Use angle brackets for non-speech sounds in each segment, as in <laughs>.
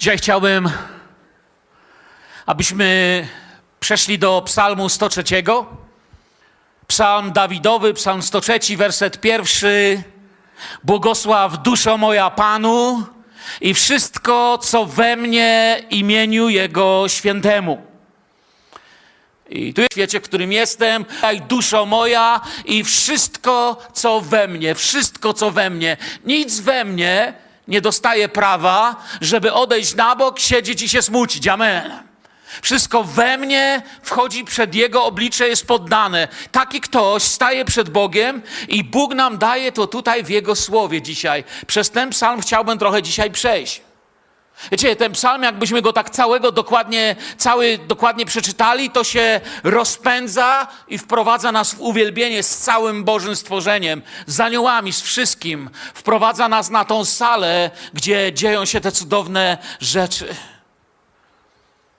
Dzisiaj chciałbym, abyśmy przeszli do Psalmu 103. Psalm Dawidowy, Psalm 103, werset pierwszy. Błogosław duszo moja Panu i wszystko, co we mnie imieniu Jego świętemu. I tu jest świecie, w którym jestem, i duszo moja i wszystko, co we mnie, wszystko, co we mnie. Nic we mnie nie dostaje prawa, żeby odejść na bok, siedzieć i się smucić. Amen. Wszystko we mnie wchodzi przed Jego oblicze, jest poddane. Taki ktoś staje przed Bogiem i Bóg nam daje to tutaj w Jego słowie dzisiaj. Przez ten psalm chciałbym trochę dzisiaj przejść. Wiecie, ten psalm, jakbyśmy go tak całego dokładnie, cały dokładnie przeczytali, to się rozpędza i wprowadza nas w uwielbienie z całym Bożym stworzeniem, z aniołami, z wszystkim. Wprowadza nas na tą salę, gdzie dzieją się te cudowne rzeczy.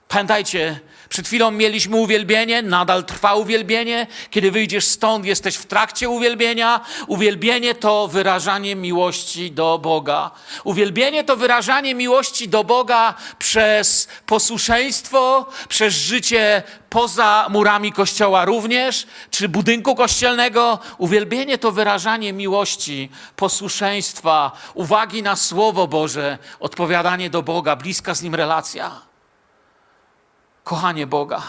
Pamiętajcie, przed chwilą mieliśmy uwielbienie, nadal trwa uwielbienie. Kiedy wyjdziesz stąd, jesteś w trakcie uwielbienia. Uwielbienie to wyrażanie miłości do Boga. Uwielbienie to wyrażanie miłości do Boga przez posłuszeństwo, przez życie poza murami kościoła również, czy budynku kościelnego. Uwielbienie to wyrażanie miłości, posłuszeństwa, uwagi na Słowo Boże, odpowiadanie do Boga, bliska z Nim relacja kochanie Boga.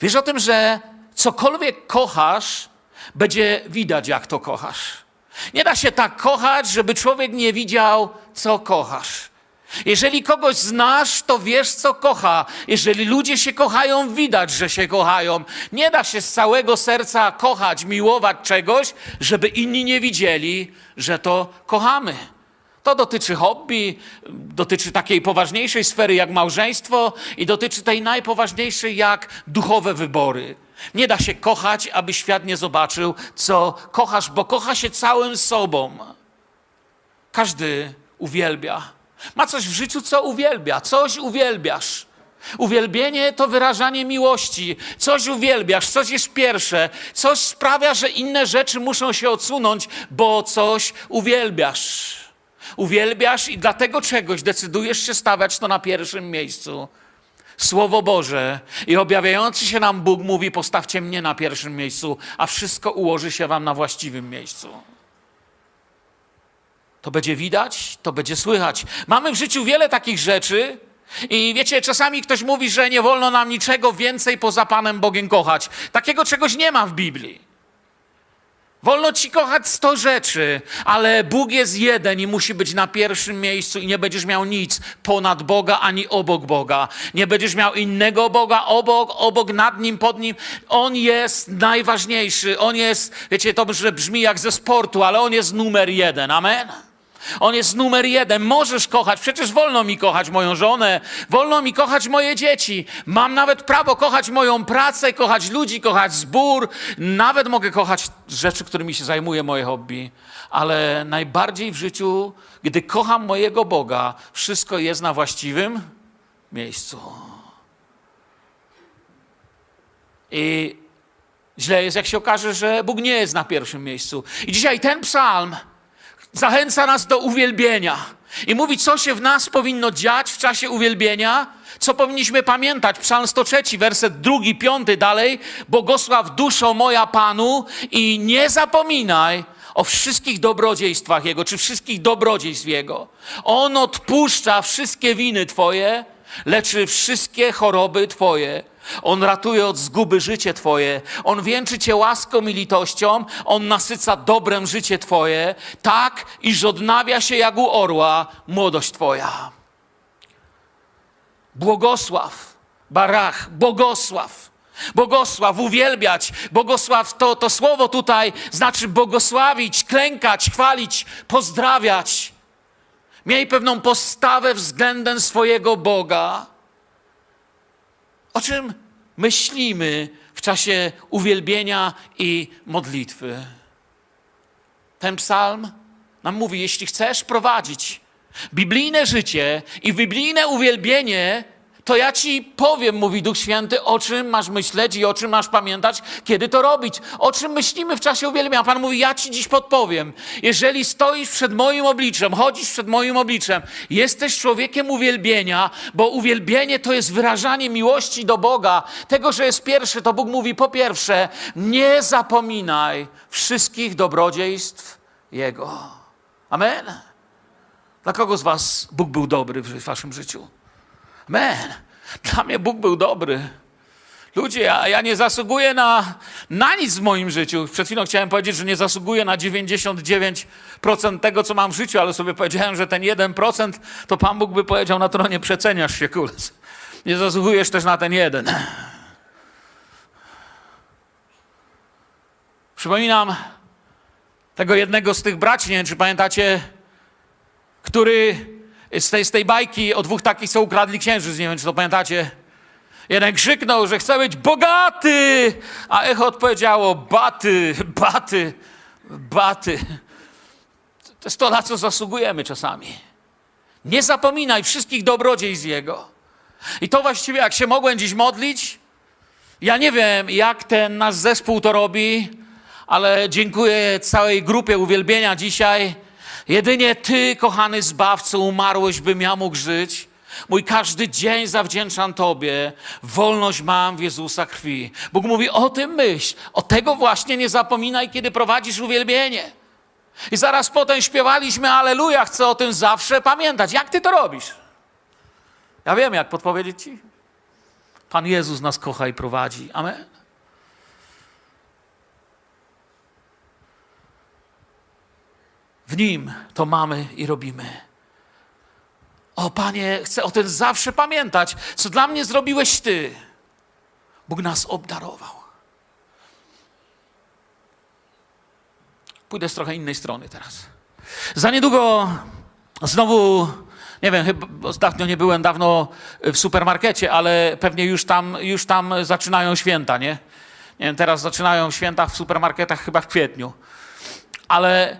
Wiesz o tym, że cokolwiek kochasz, będzie widać, jak to kochasz. Nie da się tak kochać, żeby człowiek nie widział, co kochasz. Jeżeli kogoś znasz, to wiesz, co kocha. Jeżeli ludzie się kochają, widać, że się kochają. Nie da się z całego serca kochać, miłować czegoś, żeby inni nie widzieli, że to kochamy. To dotyczy hobby, dotyczy takiej poważniejszej sfery jak małżeństwo i dotyczy tej najpoważniejszej jak duchowe wybory. Nie da się kochać, aby świat nie zobaczył, co kochasz, bo kocha się całym sobą. Każdy uwielbia. Ma coś w życiu, co uwielbia, coś uwielbiasz. Uwielbienie to wyrażanie miłości. Coś uwielbiasz, coś jest pierwsze, coś sprawia, że inne rzeczy muszą się odsunąć, bo coś uwielbiasz uwielbiasz i dla tego czegoś decydujesz się stawiać to na pierwszym miejscu. Słowo Boże i objawiający się nam Bóg mówi: postawcie mnie na pierwszym miejscu, a wszystko ułoży się wam na właściwym miejscu. To będzie widać, to będzie słychać. Mamy w życiu wiele takich rzeczy, i wiecie, czasami ktoś mówi, że nie wolno nam niczego więcej poza Panem Bogiem kochać. Takiego czegoś nie ma w Biblii. Wolno ci kochać sto rzeczy, ale Bóg jest jeden i musi być na pierwszym miejscu i nie będziesz miał nic ponad Boga ani obok Boga. Nie będziesz miał innego Boga obok, obok, nad nim, pod nim. On jest najważniejszy. On jest, wiecie, to brzmi jak ze sportu, ale on jest numer jeden. Amen. On jest numer jeden. Możesz kochać, przecież wolno mi kochać moją żonę, wolno mi kochać moje dzieci. Mam nawet prawo kochać moją pracę, kochać ludzi, kochać zbór. Nawet mogę kochać rzeczy, którymi się zajmuję, moje hobby. Ale najbardziej w życiu, gdy kocham mojego Boga, wszystko jest na właściwym miejscu. I źle jest, jak się okaże, że Bóg nie jest na pierwszym miejscu. I dzisiaj ten psalm zachęca nas do uwielbienia i mówi, co się w nas powinno dziać w czasie uwielbienia, co powinniśmy pamiętać. Psalm 103, werset drugi, piąty dalej. Błogosław duszo moja Panu i nie zapominaj o wszystkich dobrodziejstwach Jego, czy wszystkich dobrodziejstw Jego. On odpuszcza wszystkie winy Twoje, leczy wszystkie choroby Twoje. On ratuje od zguby życie Twoje. On wieńczy Cię łaską i litością. On nasyca dobrem życie Twoje, tak, iż odnawia się jak u orła młodość Twoja. Błogosław, barach, błogosław. Błogosław, uwielbiać. Błogosław to, to słowo tutaj znaczy błogosławić, klękać, chwalić, pozdrawiać. Miej pewną postawę względem swojego Boga. O czym myślimy w czasie uwielbienia i modlitwy? Ten psalm nam mówi: jeśli chcesz prowadzić biblijne życie i biblijne uwielbienie, to ja ci powiem, mówi Duch Święty, o czym masz myśleć i o czym masz pamiętać, kiedy to robić. O czym myślimy w czasie uwielbienia. Pan mówi, ja ci dziś podpowiem. Jeżeli stoisz przed moim obliczem, chodzisz przed moim obliczem, jesteś człowiekiem uwielbienia, bo uwielbienie to jest wyrażanie miłości do Boga. Tego, że jest pierwszy, to Bóg mówi, po pierwsze, nie zapominaj wszystkich dobrodziejstw Jego. Amen. Dla kogo z was Bóg był dobry w waszym życiu? Man, dla mnie Bóg był dobry. Ludzie, ja, ja nie zasługuję na, na nic w moim życiu. Przed chwilą chciałem powiedzieć, że nie zasługuję na 99% tego, co mam w życiu, ale sobie powiedziałem, że ten 1% to Pan Bóg by powiedział na tronie przeceniasz się, kules. Nie zasługujesz też na ten jeden. Przypominam tego jednego z tych braci, nie wiem, czy pamiętacie, który z tej, z tej bajki o dwóch takich, co ukradli księżyc, nie wiem, czy to pamiętacie. Jeden krzyknął, że chce być bogaty, a echo odpowiedziało baty, baty, baty. To jest to, na co zasługujemy czasami. Nie zapominaj wszystkich dobrodziejstw Jego. I to właściwie, jak się mogłem dziś modlić, ja nie wiem, jak ten nasz zespół to robi, ale dziękuję całej grupie uwielbienia dzisiaj. Jedynie Ty, kochany Zbawco, umarłeś, bym ja mógł żyć. Mój każdy dzień zawdzięczam Tobie. Wolność mam w Jezusa krwi. Bóg mówi, o tym myśl. O tego właśnie nie zapominaj, kiedy prowadzisz uwielbienie. I zaraz potem śpiewaliśmy Aleluja, chcę o tym zawsze pamiętać. Jak Ty to robisz? Ja wiem, jak podpowiedzieć Ci. Pan Jezus nas kocha i prowadzi. Amen. W Nim to mamy i robimy. O Panie, chcę o tym zawsze pamiętać, co dla mnie zrobiłeś Ty. Bóg nas obdarował. Pójdę z trochę innej strony teraz. Za niedługo znowu, nie wiem, chyba ostatnio nie byłem dawno w supermarkecie, ale pewnie już tam, już tam zaczynają święta, nie? Nie wiem, teraz zaczynają święta w supermarketach chyba w kwietniu. Ale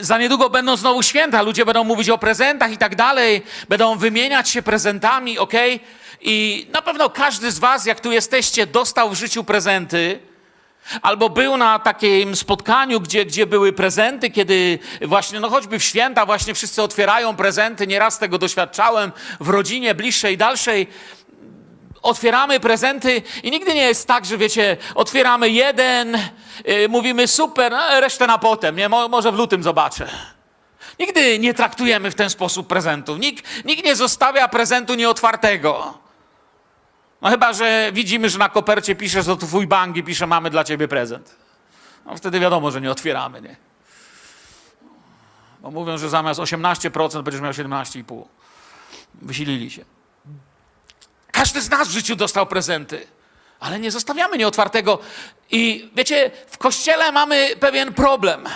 za niedługo będą znowu święta, ludzie będą mówić o prezentach i tak dalej, będą wymieniać się prezentami, ok? I na pewno każdy z Was, jak tu jesteście, dostał w życiu prezenty. Albo był na takim spotkaniu, gdzie, gdzie były prezenty, kiedy właśnie, no choćby w święta, właśnie wszyscy otwierają prezenty. Nieraz tego doświadczałem w rodzinie bliższej, dalszej otwieramy prezenty i nigdy nie jest tak, że wiecie, otwieramy jeden, yy, mówimy super, no, resztę na potem, nie? Mo, może w lutym zobaczę. Nigdy nie traktujemy w ten sposób prezentów. Nikt, nikt nie zostawia prezentu nieotwartego. No chyba, że widzimy, że na kopercie pisze, że to twój bank i pisze, mamy dla ciebie prezent. No wtedy wiadomo, że nie otwieramy, nie? Bo mówią, że zamiast 18% będziesz miał 17,5%. Wysilili się. Każdy z nas w życiu dostał prezenty, ale nie zostawiamy nieotwartego. I wiecie, w kościele mamy pewien problem.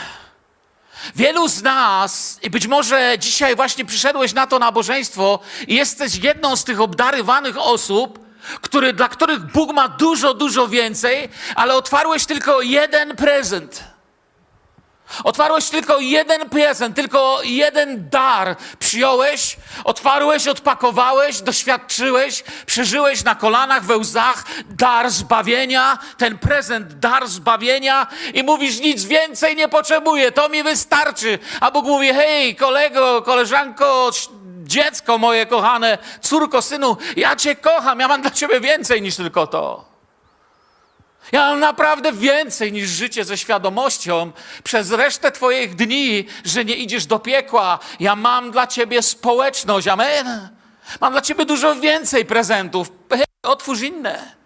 Wielu z nas, i być może dzisiaj właśnie przyszedłeś na to nabożeństwo i jesteś jedną z tych obdarywanych osób, który, dla których Bóg ma dużo, dużo więcej, ale otwarłeś tylko jeden prezent. Otwarłeś tylko jeden prezent, tylko jeden dar przyjąłeś, otwarłeś, odpakowałeś, doświadczyłeś, przeżyłeś na kolanach, we łzach dar zbawienia, ten prezent, dar zbawienia i mówisz, nic więcej nie potrzebuję, to mi wystarczy. A Bóg mówi, hej, kolego, koleżanko, dziecko moje kochane, córko, synu, ja cię kocham, ja mam dla ciebie więcej niż tylko to. Ja mam naprawdę więcej niż życie ze świadomością przez resztę Twoich dni, że nie idziesz do piekła. Ja mam dla Ciebie społeczność. Amen. Mam dla Ciebie dużo więcej prezentów. Otwórz inne.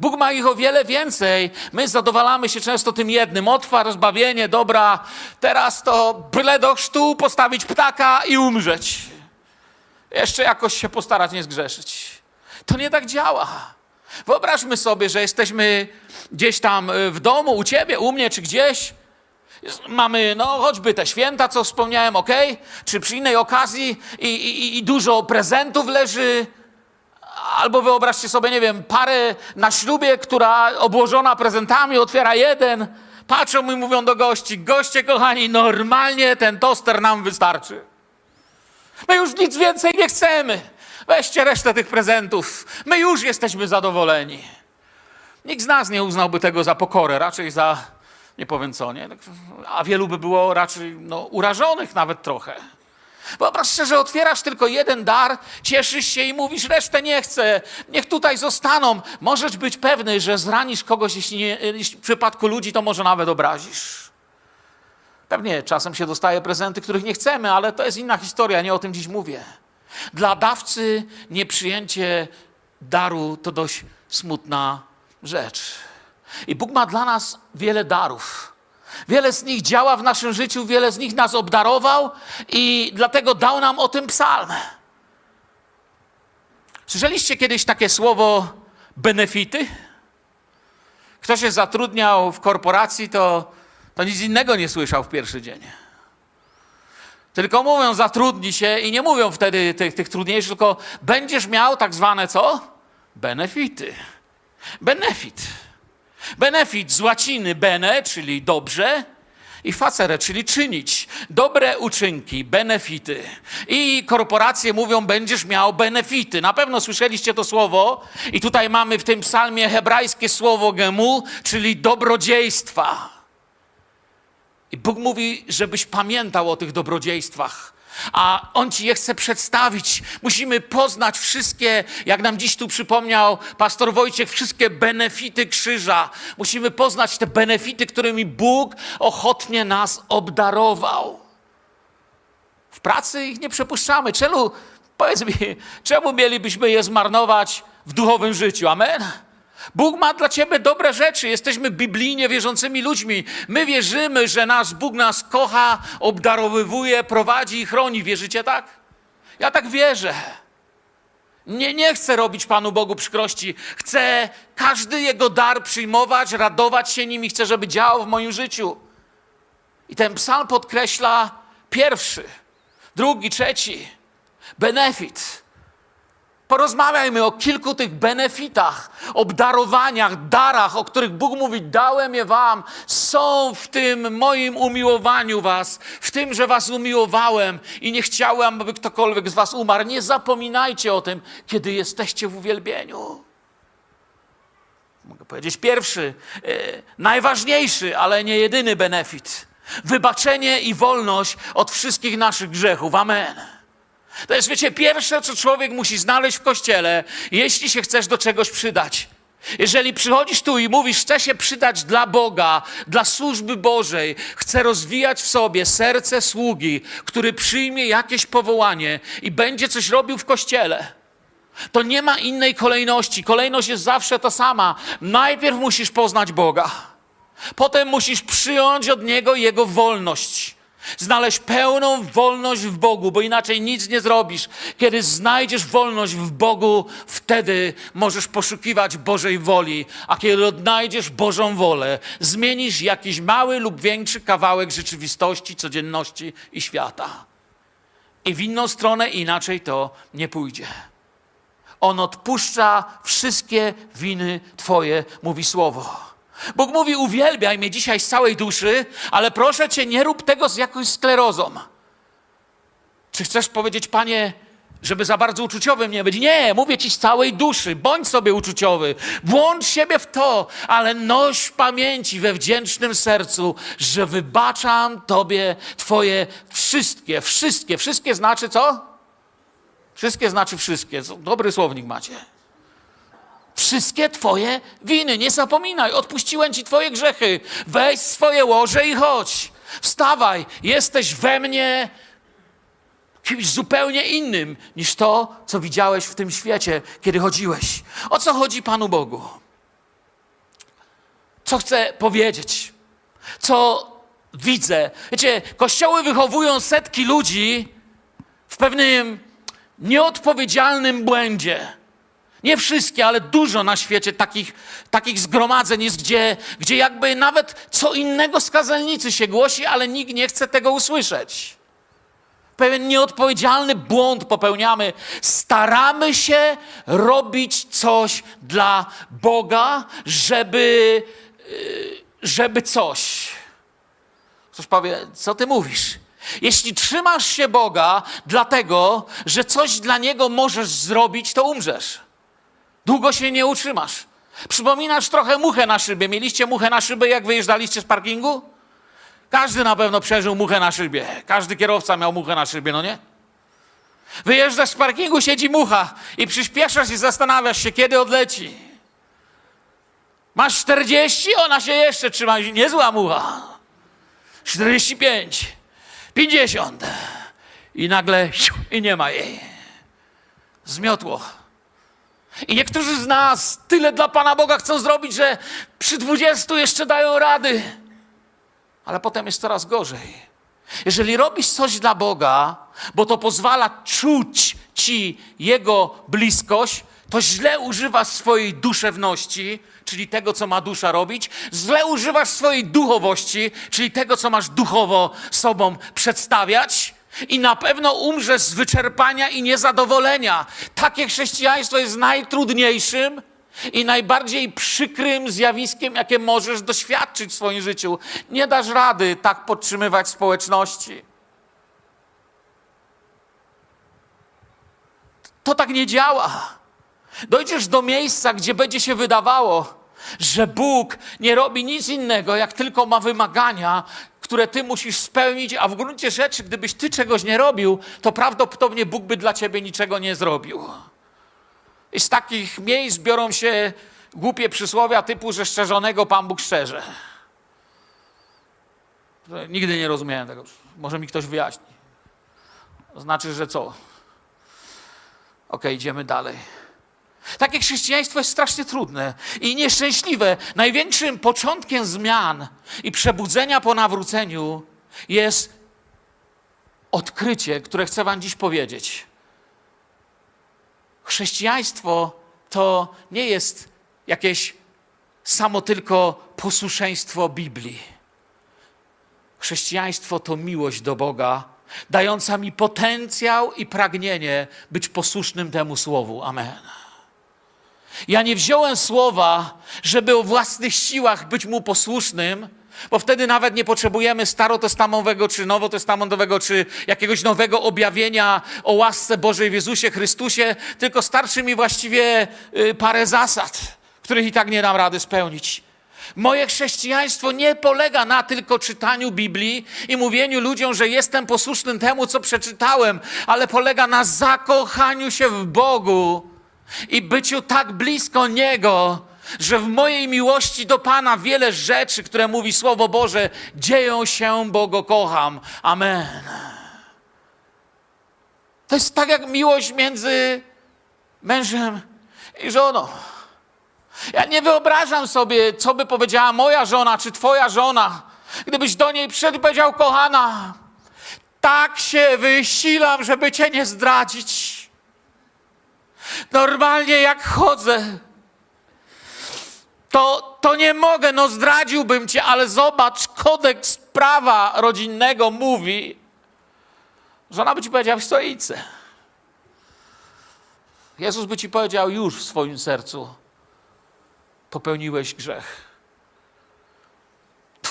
Bóg ma ich o wiele więcej. My zadowalamy się często tym jednym. Otwar, zbawienie, dobra. Teraz to byle do chrztu postawić ptaka i umrzeć. Jeszcze jakoś się postarać nie zgrzeszyć. To nie tak działa. Wyobraźmy sobie, że jesteśmy gdzieś tam e, w domu, u ciebie, u mnie, czy gdzieś. Mamy, no, choćby te święta, co wspomniałem, ok? Czy przy innej okazji i, i, i dużo prezentów leży. Albo wyobraźcie sobie, nie wiem, parę na ślubie, która obłożona prezentami otwiera jeden. Patrzą i mówią do gości: Goście, kochani, normalnie ten toster nam wystarczy. My już nic więcej nie chcemy. Weźcie resztę tych prezentów. My już jesteśmy zadowoleni. Nikt z nas nie uznałby tego za pokorę, raczej za, nie powiem co, nie? A wielu by było raczej no, urażonych nawet trochę. Wyobraź sobie, że otwierasz tylko jeden dar, cieszysz się i mówisz, resztę nie chcę, niech tutaj zostaną. Możesz być pewny, że zranisz kogoś, jeśli, nie, jeśli w przypadku ludzi, to może nawet obrazisz. Pewnie czasem się dostaje prezenty, których nie chcemy, ale to jest inna historia, nie o tym dziś mówię. Dla dawcy nieprzyjęcie daru to dość smutna rzecz. I Bóg ma dla nas wiele darów. Wiele z nich działa w naszym życiu, wiele z nich nas obdarował i dlatego dał nam o tym psalm. Słyszeliście kiedyś takie słowo benefity? Kto się zatrudniał w korporacji, to, to nic innego nie słyszał w pierwszy dzień. Tylko mówią zatrudnij się i nie mówią wtedy tych, tych trudniejszych, tylko będziesz miał tak zwane co? Benefity. Benefit. Benefit z łaciny bene, czyli dobrze, i facere, czyli czynić. Dobre uczynki, benefity. I korporacje mówią, będziesz miał benefity. Na pewno słyszeliście to słowo. I tutaj mamy w tym psalmie hebrajskie słowo gemu, czyli dobrodziejstwa. I Bóg mówi, żebyś pamiętał o tych dobrodziejstwach. A On ci je chce przedstawić. Musimy poznać wszystkie, jak nam dziś tu przypomniał pastor Wojciech, wszystkie benefity krzyża. Musimy poznać te benefity, którymi Bóg ochotnie nas obdarował. W pracy ich nie przepuszczamy. Czemu, powiedz mi, czemu mielibyśmy je zmarnować w duchowym życiu? Amen? Bóg ma dla ciebie dobre rzeczy. Jesteśmy biblijnie wierzącymi ludźmi. My wierzymy, że nasz Bóg nas kocha, obdarowywuje, prowadzi i chroni. Wierzycie tak? Ja tak wierzę. Nie, nie chcę robić Panu Bogu przykrości. Chcę każdy Jego dar przyjmować, radować się nim i chcę, żeby działał w moim życiu. I ten psalm podkreśla pierwszy, drugi, trzeci. Benefit. Porozmawiajmy o kilku tych benefitach, obdarowaniach, darach, o których Bóg mówi: Dałem je Wam, są w tym moim umiłowaniu Was, w tym, że Was umiłowałem i nie chciałem, aby ktokolwiek z Was umarł. Nie zapominajcie o tym, kiedy jesteście w uwielbieniu. Mogę powiedzieć pierwszy, e, najważniejszy, ale nie jedyny benefit. Wybaczenie i wolność od wszystkich naszych grzechów. Amen. To jest, wiecie, pierwsze, co człowiek musi znaleźć w kościele, jeśli się chcesz do czegoś przydać. Jeżeli przychodzisz tu i mówisz, chcę się przydać dla Boga, dla służby Bożej, chcę rozwijać w sobie serce sługi, który przyjmie jakieś powołanie i będzie coś robił w kościele, to nie ma innej kolejności. Kolejność jest zawsze ta sama. Najpierw musisz poznać Boga, potem musisz przyjąć od Niego Jego wolność. Znaleźć pełną wolność w Bogu, bo inaczej nic nie zrobisz. Kiedy znajdziesz wolność w Bogu, wtedy możesz poszukiwać Bożej woli, a kiedy odnajdziesz Bożą wolę, zmienisz jakiś mały lub większy kawałek rzeczywistości, codzienności i świata. I w inną stronę inaczej to nie pójdzie. On odpuszcza wszystkie winy Twoje, mówi słowo. Bóg mówi: Uwielbiaj mnie dzisiaj z całej duszy, ale proszę cię, nie rób tego z jakąś sklerozą. Czy chcesz powiedzieć, panie, żeby za bardzo uczuciowym nie być? Nie, mówię ci z całej duszy. Bądź sobie uczuciowy, włącz siebie w to, ale noś pamięci, we wdzięcznym sercu, że wybaczam tobie twoje wszystkie, wszystkie, wszystkie znaczy co? Wszystkie znaczy wszystkie. Dobry słownik macie wszystkie Twoje winy. Nie zapominaj, odpuściłem Ci Twoje grzechy. Weź swoje łoże i chodź. Wstawaj, jesteś we mnie kimś zupełnie innym niż to, co widziałeś w tym świecie, kiedy chodziłeś. O co chodzi Panu Bogu? Co chcę powiedzieć? Co widzę? Wiecie, kościoły wychowują setki ludzi w pewnym nieodpowiedzialnym błędzie nie wszystkie, ale dużo na świecie takich, takich zgromadzeń jest, gdzie, gdzie jakby nawet co innego z kazelnicy się głosi, ale nikt nie chce tego usłyszeć. Pewien nieodpowiedzialny błąd popełniamy. Staramy się robić coś dla Boga, żeby, y, żeby coś. Ktoś powie, co ty mówisz? Jeśli trzymasz się Boga dlatego, że coś dla Niego możesz zrobić, to umrzesz. Długo się nie utrzymasz. Przypominasz trochę muchę na szybie. Mieliście muchę na szybie, jak wyjeżdżaliście z parkingu? Każdy na pewno przeżył muchę na szybie. Każdy kierowca miał muchę na szybie, no nie? Wyjeżdżasz z parkingu, siedzi mucha i przyspieszasz i zastanawiasz się, kiedy odleci. Masz 40, ona się jeszcze trzyma. Niezła mucha. 45, 50 i nagle i nie ma jej. Zmiotło. I niektórzy z nas tyle dla Pana Boga chcą zrobić, że przy 20 jeszcze dają rady. Ale potem jest coraz gorzej. Jeżeli robisz coś dla Boga, bo to pozwala czuć ci Jego bliskość, to źle używasz swojej duszewności, czyli tego, co ma dusza robić, źle używasz swojej duchowości, czyli tego, co masz duchowo sobą przedstawiać. I na pewno umrzesz z wyczerpania i niezadowolenia. Takie chrześcijaństwo jest najtrudniejszym i najbardziej przykrym zjawiskiem, jakie możesz doświadczyć w swoim życiu. Nie dasz rady tak podtrzymywać społeczności. To tak nie działa. Dojdziesz do miejsca, gdzie będzie się wydawało, że Bóg nie robi nic innego, jak tylko ma wymagania, które ty musisz spełnić, a w gruncie rzeczy, gdybyś ty czegoś nie robił, to prawdopodobnie Bóg by dla ciebie niczego nie zrobił. I z takich miejsc biorą się głupie przysłowia typu, że szczerzonego Pan Bóg szczerze. Nigdy nie rozumiałem tego. Może mi ktoś wyjaśni. Znaczy, że co? Ok, idziemy dalej. Takie chrześcijaństwo jest strasznie trudne i nieszczęśliwe. Największym początkiem zmian i przebudzenia po nawróceniu jest odkrycie, które chcę Wam dziś powiedzieć. Chrześcijaństwo to nie jest jakieś samo tylko posłuszeństwo Biblii. Chrześcijaństwo to miłość do Boga, dająca mi potencjał i pragnienie być posłusznym temu słowu. Amen. Ja nie wziąłem słowa, żeby o własnych siłach być mu posłusznym, bo wtedy nawet nie potrzebujemy starotestamentowego czy nowotestamentowego, czy jakiegoś nowego objawienia o łasce Bożej w Jezusie Chrystusie, tylko starczy mi właściwie y, parę zasad, których i tak nie dam rady spełnić. Moje chrześcijaństwo nie polega na tylko czytaniu Biblii i mówieniu ludziom, że jestem posłusznym temu, co przeczytałem, ale polega na zakochaniu się w Bogu i byciu tak blisko Niego, że w mojej miłości do Pana wiele rzeczy, które mówi Słowo Boże, dzieją się, bo Go kocham. Amen. To jest tak jak miłość między mężem i żoną. Ja nie wyobrażam sobie, co by powiedziała moja żona, czy twoja żona, gdybyś do niej przyszedł i powiedział, kochana, tak się wysilam, żeby cię nie zdradzić. Normalnie jak chodzę, to, to nie mogę, no zdradziłbym cię, ale zobacz, kodeks prawa rodzinnego mówi, że ona by ci powiedziała w stoicy. Jezus by ci powiedział już w swoim sercu, popełniłeś grzech.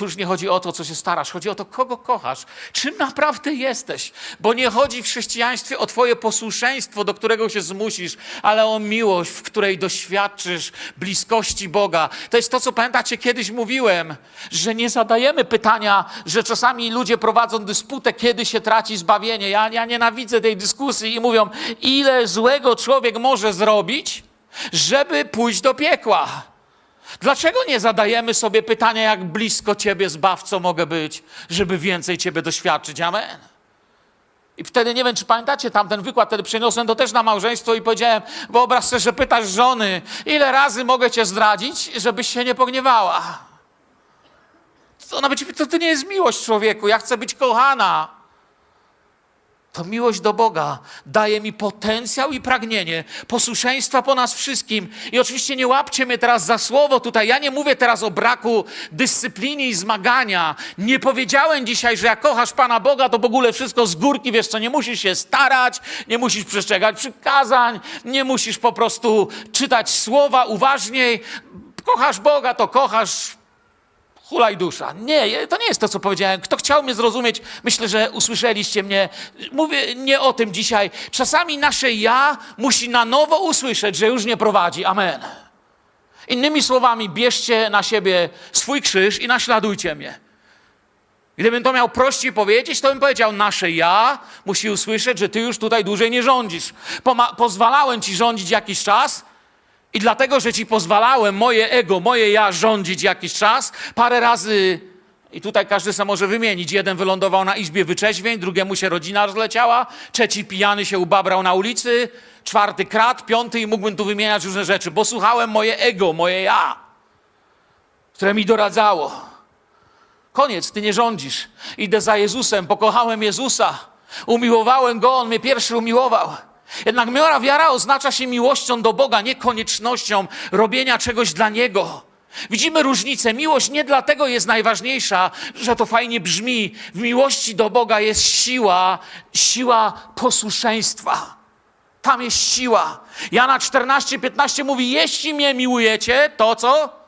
Tu już nie chodzi o to, co się starasz, chodzi o to, kogo kochasz, czym naprawdę jesteś. Bo nie chodzi w chrześcijaństwie o Twoje posłuszeństwo, do którego się zmusisz, ale o miłość, w której doświadczysz bliskości Boga. To jest to, co pamiętacie, kiedyś mówiłem, że nie zadajemy pytania, że czasami ludzie prowadzą dysputę, kiedy się traci zbawienie. Ja, ja nienawidzę tej dyskusji i mówią, ile złego człowiek może zrobić, żeby pójść do piekła. Dlaczego nie zadajemy sobie pytania, jak blisko Ciebie, Zbawco, mogę być, żeby więcej Ciebie doświadczyć? Amen. I wtedy, nie wiem, czy pamiętacie tamten wykład, wtedy przeniosłem to też na małżeństwo i powiedziałem, wyobraź sobie, że pytasz żony, ile razy mogę Cię zdradzić, żebyś się nie pogniewała. Ona będzie, to, to nie jest miłość człowieku, ja chcę być kochana. To miłość do Boga daje mi potencjał i pragnienie posłuszeństwa po nas wszystkim. I oczywiście nie łapcie mnie teraz za słowo tutaj. Ja nie mówię teraz o braku dyscypliny i zmagania. Nie powiedziałem dzisiaj, że jak kochasz Pana Boga, to w ogóle wszystko z górki, wiesz co, nie musisz się starać, nie musisz przestrzegać przykazań, nie musisz po prostu czytać słowa uważniej. Kochasz Boga, to kochasz hulaj dusza. Nie, to nie jest to, co powiedziałem. Kto chciał mnie zrozumieć, myślę, że usłyszeliście mnie. Mówię nie o tym dzisiaj. Czasami nasze ja musi na nowo usłyszeć, że już nie prowadzi. Amen. Innymi słowami, bierzcie na siebie swój krzyż i naśladujcie mnie. Gdybym to miał prościej powiedzieć, to bym powiedział: Nasze ja musi usłyszeć, że ty już tutaj dłużej nie rządzisz. Poma- pozwalałem ci rządzić jakiś czas, i dlatego, że ci pozwalałem, moje ego, moje ja rządzić jakiś czas, parę razy, i tutaj każdy sobie może wymienić, jeden wylądował na izbie wyczeźwień, drugiemu się rodzina rozleciała, trzeci pijany się ubabrał na ulicy, czwarty krat, piąty i mógłbym tu wymieniać różne rzeczy, bo słuchałem moje ego, moje ja, które mi doradzało. Koniec, ty nie rządzisz. Idę za Jezusem, pokochałem Jezusa, umiłowałem Go, On mnie pierwszy umiłował. Jednak moja wiara oznacza się miłością do Boga, nie koniecznością robienia czegoś dla Niego. Widzimy różnicę. Miłość nie dlatego jest najważniejsza, że to fajnie brzmi. W miłości do Boga jest siła, siła posłuszeństwa. Tam jest siła. Jana 14, 15 mówi: Jeśli mnie miłujecie, to co?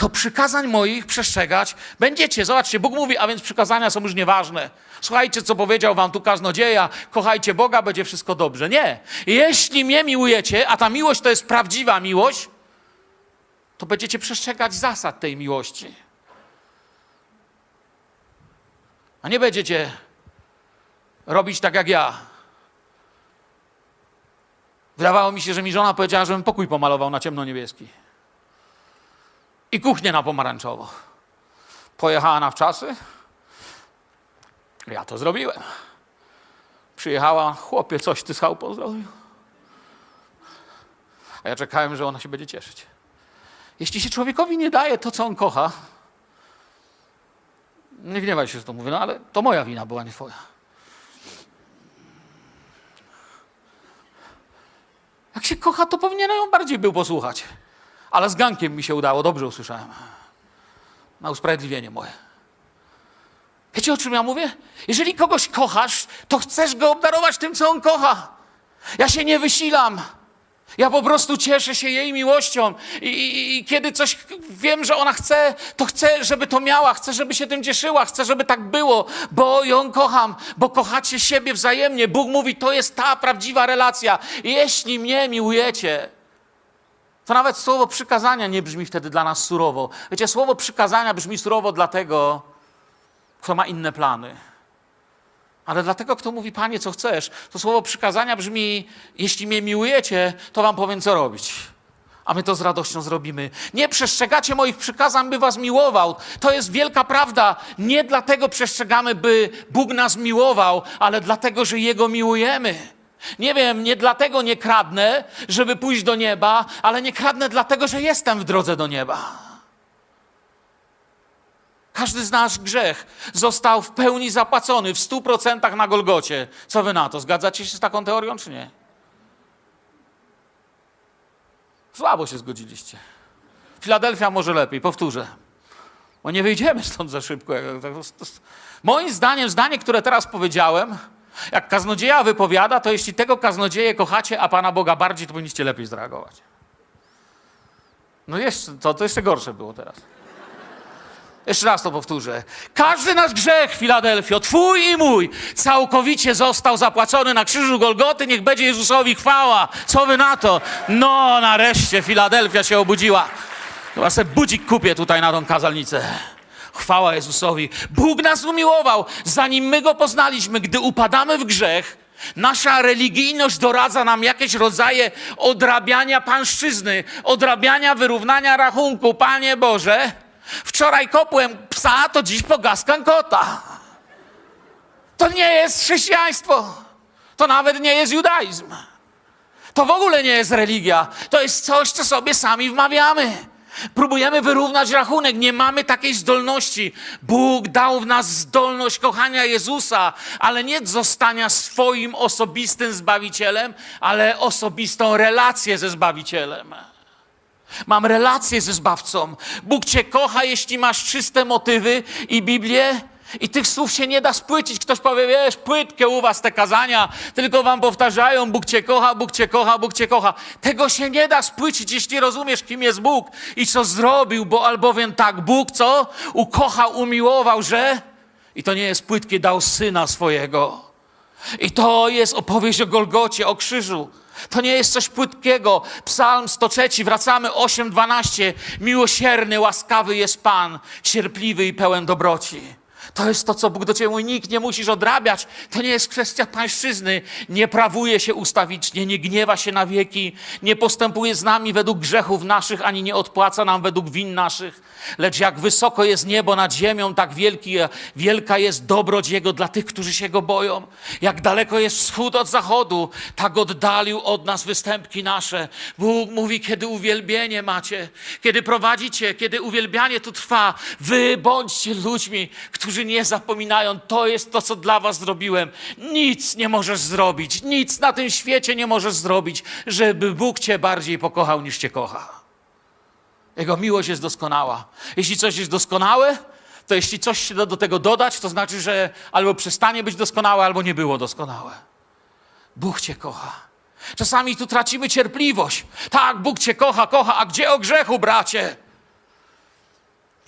to przykazań moich przestrzegać będziecie. Zobaczcie, Bóg mówi, a więc przykazania są już nieważne. Słuchajcie, co powiedział wam tu kaznodzieja, kochajcie Boga, będzie wszystko dobrze. Nie. Jeśli mnie miłujecie, a ta miłość to jest prawdziwa miłość, to będziecie przestrzegać zasad tej miłości. A nie będziecie robić tak jak ja. Wydawało mi się, że mi żona powiedziała, żebym pokój pomalował na ciemno-niebieski i kuchnię na pomarańczowo. Pojechała na wczasy. Ja to zrobiłem. Przyjechała, chłopie, coś ty z chałupą zrobił. A ja czekałem, że ona się będzie cieszyć. Jeśli się człowiekowi nie daje to, co on kocha, nie gniewaj się, że to mówię, no ale to moja wina była, nie twoja. Jak się kocha, to powinien ją bardziej był posłuchać. Ale z gankiem mi się udało, dobrze usłyszałem. Na usprawiedliwienie moje. Wiecie o czym ja mówię? Jeżeli kogoś kochasz, to chcesz go obdarować tym, co on kocha. Ja się nie wysilam. Ja po prostu cieszę się jej miłością I, i, i, kiedy coś wiem, że ona chce, to chcę, żeby to miała, chcę, żeby się tym cieszyła, chcę, żeby tak było, bo ją kocham, bo kochacie siebie wzajemnie. Bóg mówi, to jest ta prawdziwa relacja. Jeśli mnie miłujecie, to nawet słowo przykazania nie brzmi wtedy dla nas surowo. Wiecie, słowo przykazania brzmi surowo dlatego, kto ma inne plany. Ale dlatego, kto mówi, Panie, co chcesz, to słowo przykazania brzmi, jeśli mnie miłujecie, to wam powiem, co robić. A my to z radością zrobimy. Nie przestrzegacie moich przykazań, by was miłował. To jest wielka prawda. Nie dlatego przestrzegamy, by Bóg nas miłował, ale dlatego, że Jego miłujemy. Nie wiem, nie dlatego nie kradnę, żeby pójść do nieba, ale nie kradnę dlatego, że jestem w drodze do nieba. Każdy z nasz grzech został w pełni zapłacony, w stu procentach na Golgocie. Co wy na to? Zgadzacie się z taką teorią, czy nie? Słabo się zgodziliście. Filadelfia może lepiej, powtórzę. Bo nie wyjdziemy stąd za szybko. Moim zdaniem, zdanie, które teraz powiedziałem, jak kaznodzieja wypowiada, to jeśli tego kaznodzieję kochacie, a Pana Boga bardziej, to powinniście lepiej zareagować. No jeszcze, to, to jeszcze gorsze było teraz. Jeszcze raz to powtórzę. Każdy nasz grzech, Filadelfio, twój i mój, całkowicie został zapłacony na krzyżu Golgoty. Niech będzie Jezusowi chwała. Co wy na to? No, nareszcie Filadelfia się obudziła. Chyba sobie budzik kupię tutaj na tą kazalnicę. Chwała Jezusowi. Bóg nas umiłował, zanim my go poznaliśmy. Gdy upadamy w grzech, nasza religijność doradza nam jakieś rodzaje odrabiania pańszczyzny, odrabiania wyrównania rachunku. Panie Boże, wczoraj kopłem psa, to dziś pogaskam kota. To nie jest chrześcijaństwo. To nawet nie jest judaizm. To w ogóle nie jest religia. To jest coś, co sobie sami wmawiamy. Próbujemy wyrównać rachunek, nie mamy takiej zdolności. Bóg dał w nas zdolność kochania Jezusa, ale nie zostania swoim osobistym zbawicielem, ale osobistą relację ze zbawicielem. Mam relację ze zbawcą. Bóg cię kocha, jeśli masz czyste motywy i Biblię I tych słów się nie da spłycić. Ktoś powie, wiesz, płytkie u was te kazania, tylko wam powtarzają, Bóg cię kocha, Bóg cię kocha, Bóg cię kocha. Tego się nie da spłycić, jeśli rozumiesz, kim jest Bóg i co zrobił, bo albowiem tak Bóg, co? Ukochał, umiłował, że... I to nie jest płytkie, dał Syna swojego. I to jest opowieść o Golgocie, o krzyżu. To nie jest coś płytkiego. Psalm 103, wracamy 8:12. Miłosierny, łaskawy jest Pan, cierpliwy i pełen dobroci. To jest to, co Bóg do ciebie mówi. Nikt nie musisz odrabiać. To nie jest kwestia pańszczyzny. Nie prawuje się ustawicznie, nie gniewa się na wieki, nie postępuje z nami według grzechów naszych, ani nie odpłaca nam według win naszych. Lecz jak wysoko jest niebo nad ziemią, tak wielki, wielka jest dobroć Jego dla tych, którzy się Go boją. Jak daleko jest wschód od zachodu, tak oddalił od nas występki nasze. Bóg mówi, kiedy uwielbienie macie, kiedy prowadzicie, kiedy uwielbianie tu trwa, wy bądźcie ludźmi, którzy nie zapominają, to jest to, co dla was zrobiłem. Nic nie możesz zrobić, nic na tym świecie nie możesz zrobić, żeby Bóg cię bardziej pokochał niż cię kocha. Jego miłość jest doskonała. Jeśli coś jest doskonałe, to jeśli coś się da do tego dodać, to znaczy, że albo przestanie być doskonałe, albo nie było doskonałe. Bóg cię kocha. Czasami tu tracimy cierpliwość. Tak, Bóg cię kocha, kocha, a gdzie o grzechu, bracie?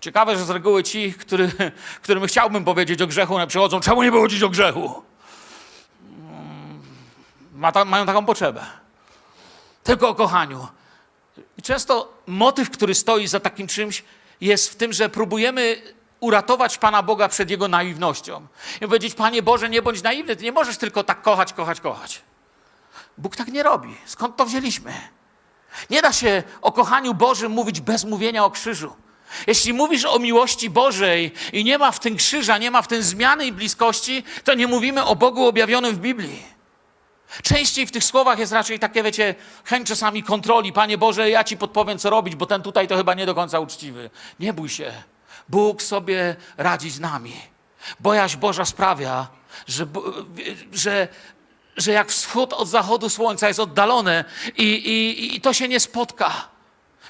Ciekawe, że z reguły ci, który, którym chciałbym powiedzieć o grzechu, one przychodzą, czemu nie było dziś o grzechu? Ma ta, mają taką potrzebę. Tylko o kochaniu. I często motyw, który stoi za takim czymś, jest w tym, że próbujemy uratować Pana Boga przed Jego naiwnością. I powiedzieć, Panie Boże, nie bądź naiwny, Ty nie możesz tylko tak kochać, kochać, kochać. Bóg tak nie robi. Skąd to wzięliśmy? Nie da się o kochaniu Bożym mówić bez mówienia o krzyżu. Jeśli mówisz o miłości Bożej i nie ma w tym krzyża, nie ma w tym zmiany i bliskości, to nie mówimy o Bogu objawionym w Biblii. Częściej w tych słowach jest raczej takie, wiecie, chęć czasami kontroli. Panie Boże, ja ci podpowiem, co robić, bo ten tutaj to chyba nie do końca uczciwy. Nie bój się. Bóg sobie radzi z nami. Bojaźń Boża sprawia, że, że, że jak wschód od zachodu słońca jest oddalone i, i, i to się nie spotka.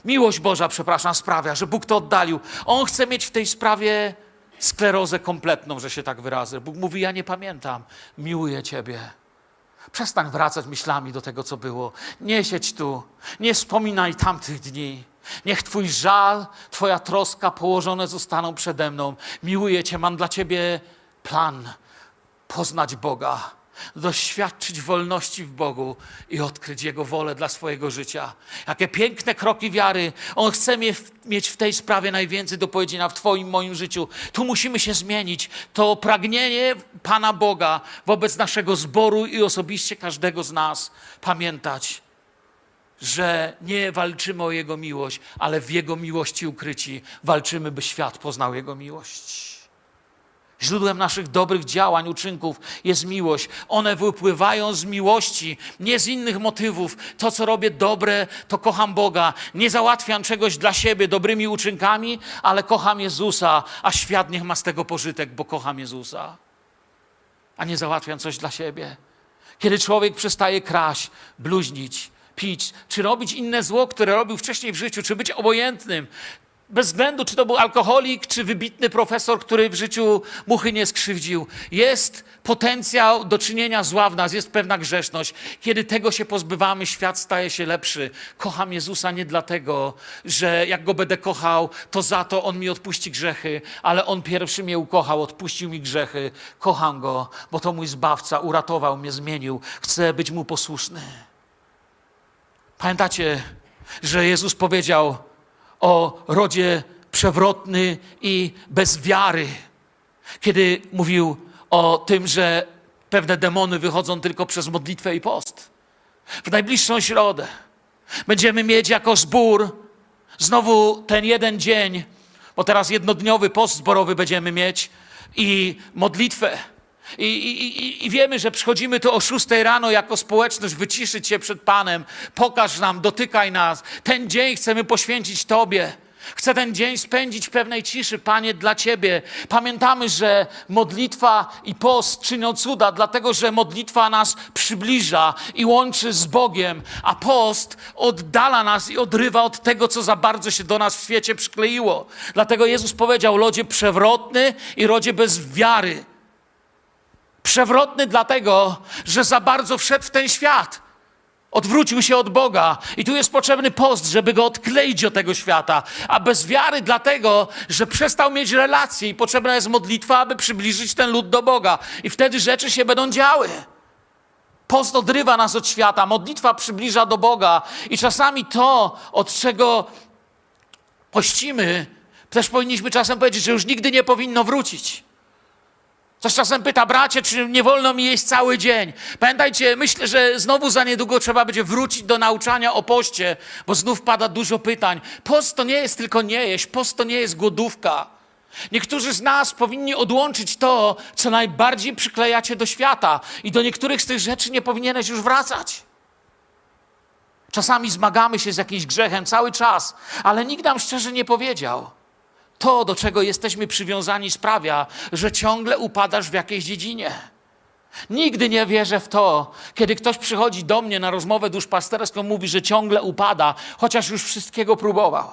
Miłość Boża, przepraszam, sprawia, że Bóg to oddalił. On chce mieć w tej sprawie sklerozę kompletną, że się tak wyrazę. Bóg mówi: Ja nie pamiętam, miłuję Ciebie. Przestań wracać myślami do tego, co było. Nie siedź tu, nie wspominaj tamtych dni. Niech Twój żal, Twoja troska położone zostaną przede mną. Miłuję Cię, mam dla Ciebie plan. Poznać Boga, doświadczyć wolności w Bogu i odkryć Jego wolę dla swojego życia. Jakie piękne kroki wiary. On chce mieć w tej sprawie najwięcej do powiedzenia w Twoim, moim życiu. Tu musimy się zmienić. To pragnienie Pana Boga wobec naszego zboru i osobiście każdego z nas pamiętać, że nie walczymy o Jego miłość, ale w Jego miłości ukryci walczymy, by świat poznał Jego miłość. Źródłem naszych dobrych działań, uczynków jest miłość. One wypływają z miłości, nie z innych motywów. To, co robię dobre, to kocham Boga. Nie załatwiam czegoś dla siebie dobrymi uczynkami, ale kocham Jezusa, a świat niech ma z tego pożytek, bo kocham Jezusa. A nie załatwiam coś dla siebie. Kiedy człowiek przestaje kraść, bluźnić, pić, czy robić inne zło, które robił wcześniej w życiu, czy być obojętnym, bez względu, czy to był alkoholik, czy wybitny profesor, który w życiu muchy nie skrzywdził, jest potencjał do czynienia zła w nas, jest pewna grzeszność. Kiedy tego się pozbywamy, świat staje się lepszy. Kocham Jezusa nie dlatego, że jak go będę kochał, to za to on mi odpuści grzechy, ale on pierwszy mnie ukochał, odpuścił mi grzechy. Kocham go, bo to mój zbawca, uratował mnie, zmienił. Chcę być mu posłuszny. Pamiętacie, że Jezus powiedział, o rodzie przewrotny i bez wiary, kiedy mówił o tym, że pewne demony wychodzą tylko przez modlitwę i post. W najbliższą środę będziemy mieć jako zbór znowu ten jeden dzień, bo teraz jednodniowy post zborowy będziemy mieć i modlitwę. I, i, I, wiemy, że przychodzimy tu o 6 rano jako społeczność, wyciszyć się przed Panem, pokaż nam, dotykaj nas. Ten dzień chcemy poświęcić Tobie. Chcę ten dzień spędzić w pewnej ciszy, Panie, dla Ciebie. Pamiętamy, że modlitwa i post czynią cuda, dlatego że modlitwa nas przybliża i łączy z Bogiem, a post oddala nas i odrywa od tego, co za bardzo się do nas w świecie przykleiło. Dlatego Jezus powiedział: Lodzie przewrotny i rodzie bez wiary. Przewrotny dlatego, że za bardzo wszedł w ten świat. Odwrócił się od Boga i tu jest potrzebny post, żeby go odkleić od tego świata. A bez wiary dlatego, że przestał mieć relacje i potrzebna jest modlitwa, aby przybliżyć ten lud do Boga. I wtedy rzeczy się będą działy. Post odrywa nas od świata, modlitwa przybliża do Boga i czasami to, od czego pościmy, też powinniśmy czasem powiedzieć, że już nigdy nie powinno wrócić. Ktoś czasem pyta, bracie, czy nie wolno mi jeść cały dzień? Pamiętajcie, myślę, że znowu za niedługo trzeba będzie wrócić do nauczania o poście, bo znów pada dużo pytań. Post to nie jest tylko nie jeść, post to nie jest głodówka. Niektórzy z nas powinni odłączyć to, co najbardziej przyklejacie do świata, i do niektórych z tych rzeczy nie powinieneś już wracać. Czasami zmagamy się z jakimś grzechem cały czas, ale nikt nam szczerze nie powiedział to, do czego jesteśmy przywiązani, sprawia, że ciągle upadasz w jakiejś dziedzinie. Nigdy nie wierzę w to, kiedy ktoś przychodzi do mnie na rozmowę duszpasterską, mówi, że ciągle upada, chociaż już wszystkiego próbował.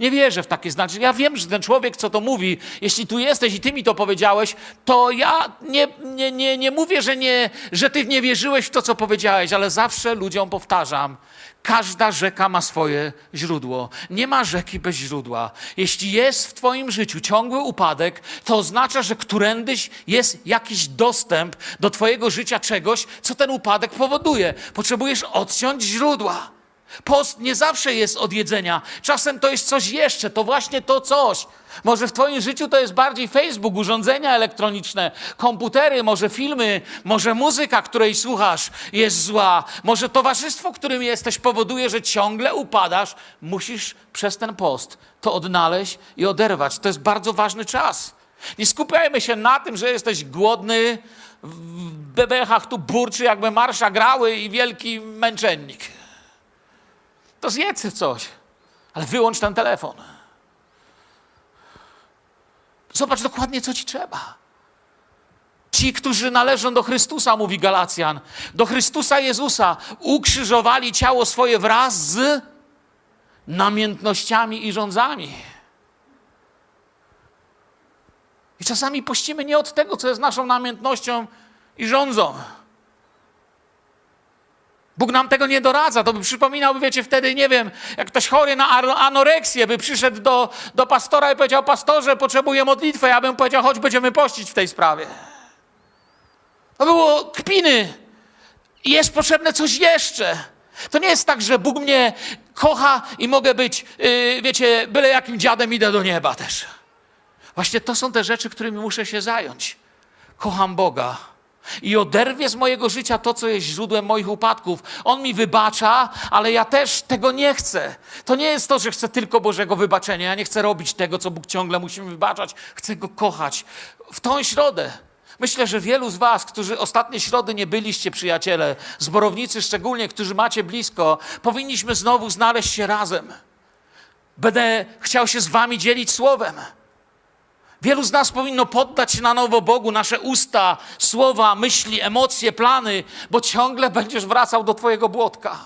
Nie wierzę w takie znaczenie. Ja wiem, że ten człowiek, co to mówi, jeśli tu jesteś i ty mi to powiedziałeś, to ja nie, nie, nie, nie mówię, że, nie, że ty nie wierzyłeś w to, co powiedziałeś, ale zawsze ludziom powtarzam, Każda rzeka ma swoje źródło. Nie ma rzeki bez źródła. Jeśli jest w Twoim życiu ciągły upadek, to oznacza, że którędyś jest jakiś dostęp do Twojego życia czegoś, co ten upadek powoduje. Potrzebujesz odciąć źródła. Post nie zawsze jest od jedzenia. Czasem to jest coś jeszcze, to właśnie to coś. Może w Twoim życiu to jest bardziej Facebook, urządzenia elektroniczne, komputery, może filmy, może muzyka, której słuchasz, jest zła. Może towarzystwo, którym jesteś, powoduje, że ciągle upadasz. Musisz przez ten post to odnaleźć i oderwać. To jest bardzo ważny czas. Nie skupiajmy się na tym, że jesteś głodny, w bebechach tu burczy, jakby marsza grały i wielki męczennik. To zjedz coś, ale wyłącz ten telefon. Zobacz dokładnie, co ci trzeba. Ci, którzy należą do Chrystusa, mówi Galacjan, do Chrystusa Jezusa, ukrzyżowali ciało swoje wraz z namiętnościami i rządzami. I czasami pościmy nie od tego, co jest naszą namiętnością i rządzą. Bóg nam tego nie doradza. To by przypominał, wiecie, wtedy, nie wiem, jak ktoś chory na anoreksję by przyszedł do, do pastora i powiedział, pastorze, potrzebuję modlitwę. Ja bym powiedział, chodź, będziemy pościć w tej sprawie. To było kpiny. Jest potrzebne coś jeszcze. To nie jest tak, że Bóg mnie kocha i mogę być, yy, wiecie, byle jakim dziadem idę do nieba też. Właśnie to są te rzeczy, którymi muszę się zająć. Kocham Boga i oderwie z mojego życia to, co jest źródłem moich upadków. On mi wybacza, ale ja też tego nie chcę. To nie jest to, że chcę tylko Bożego wybaczenia. Ja nie chcę robić tego, co Bóg ciągle musi mi wybaczać. Chcę Go kochać. W tą środę Myślę, że wielu z Was, którzy ostatnie środy nie byliście przyjaciele, zborownicy szczególnie, którzy macie blisko, powinniśmy znowu znaleźć się razem. Będę chciał się z Wami dzielić słowem. Wielu z nas powinno poddać się na nowo Bogu, nasze usta, słowa, myśli, emocje, plany, bo ciągle będziesz wracał do Twojego błotka.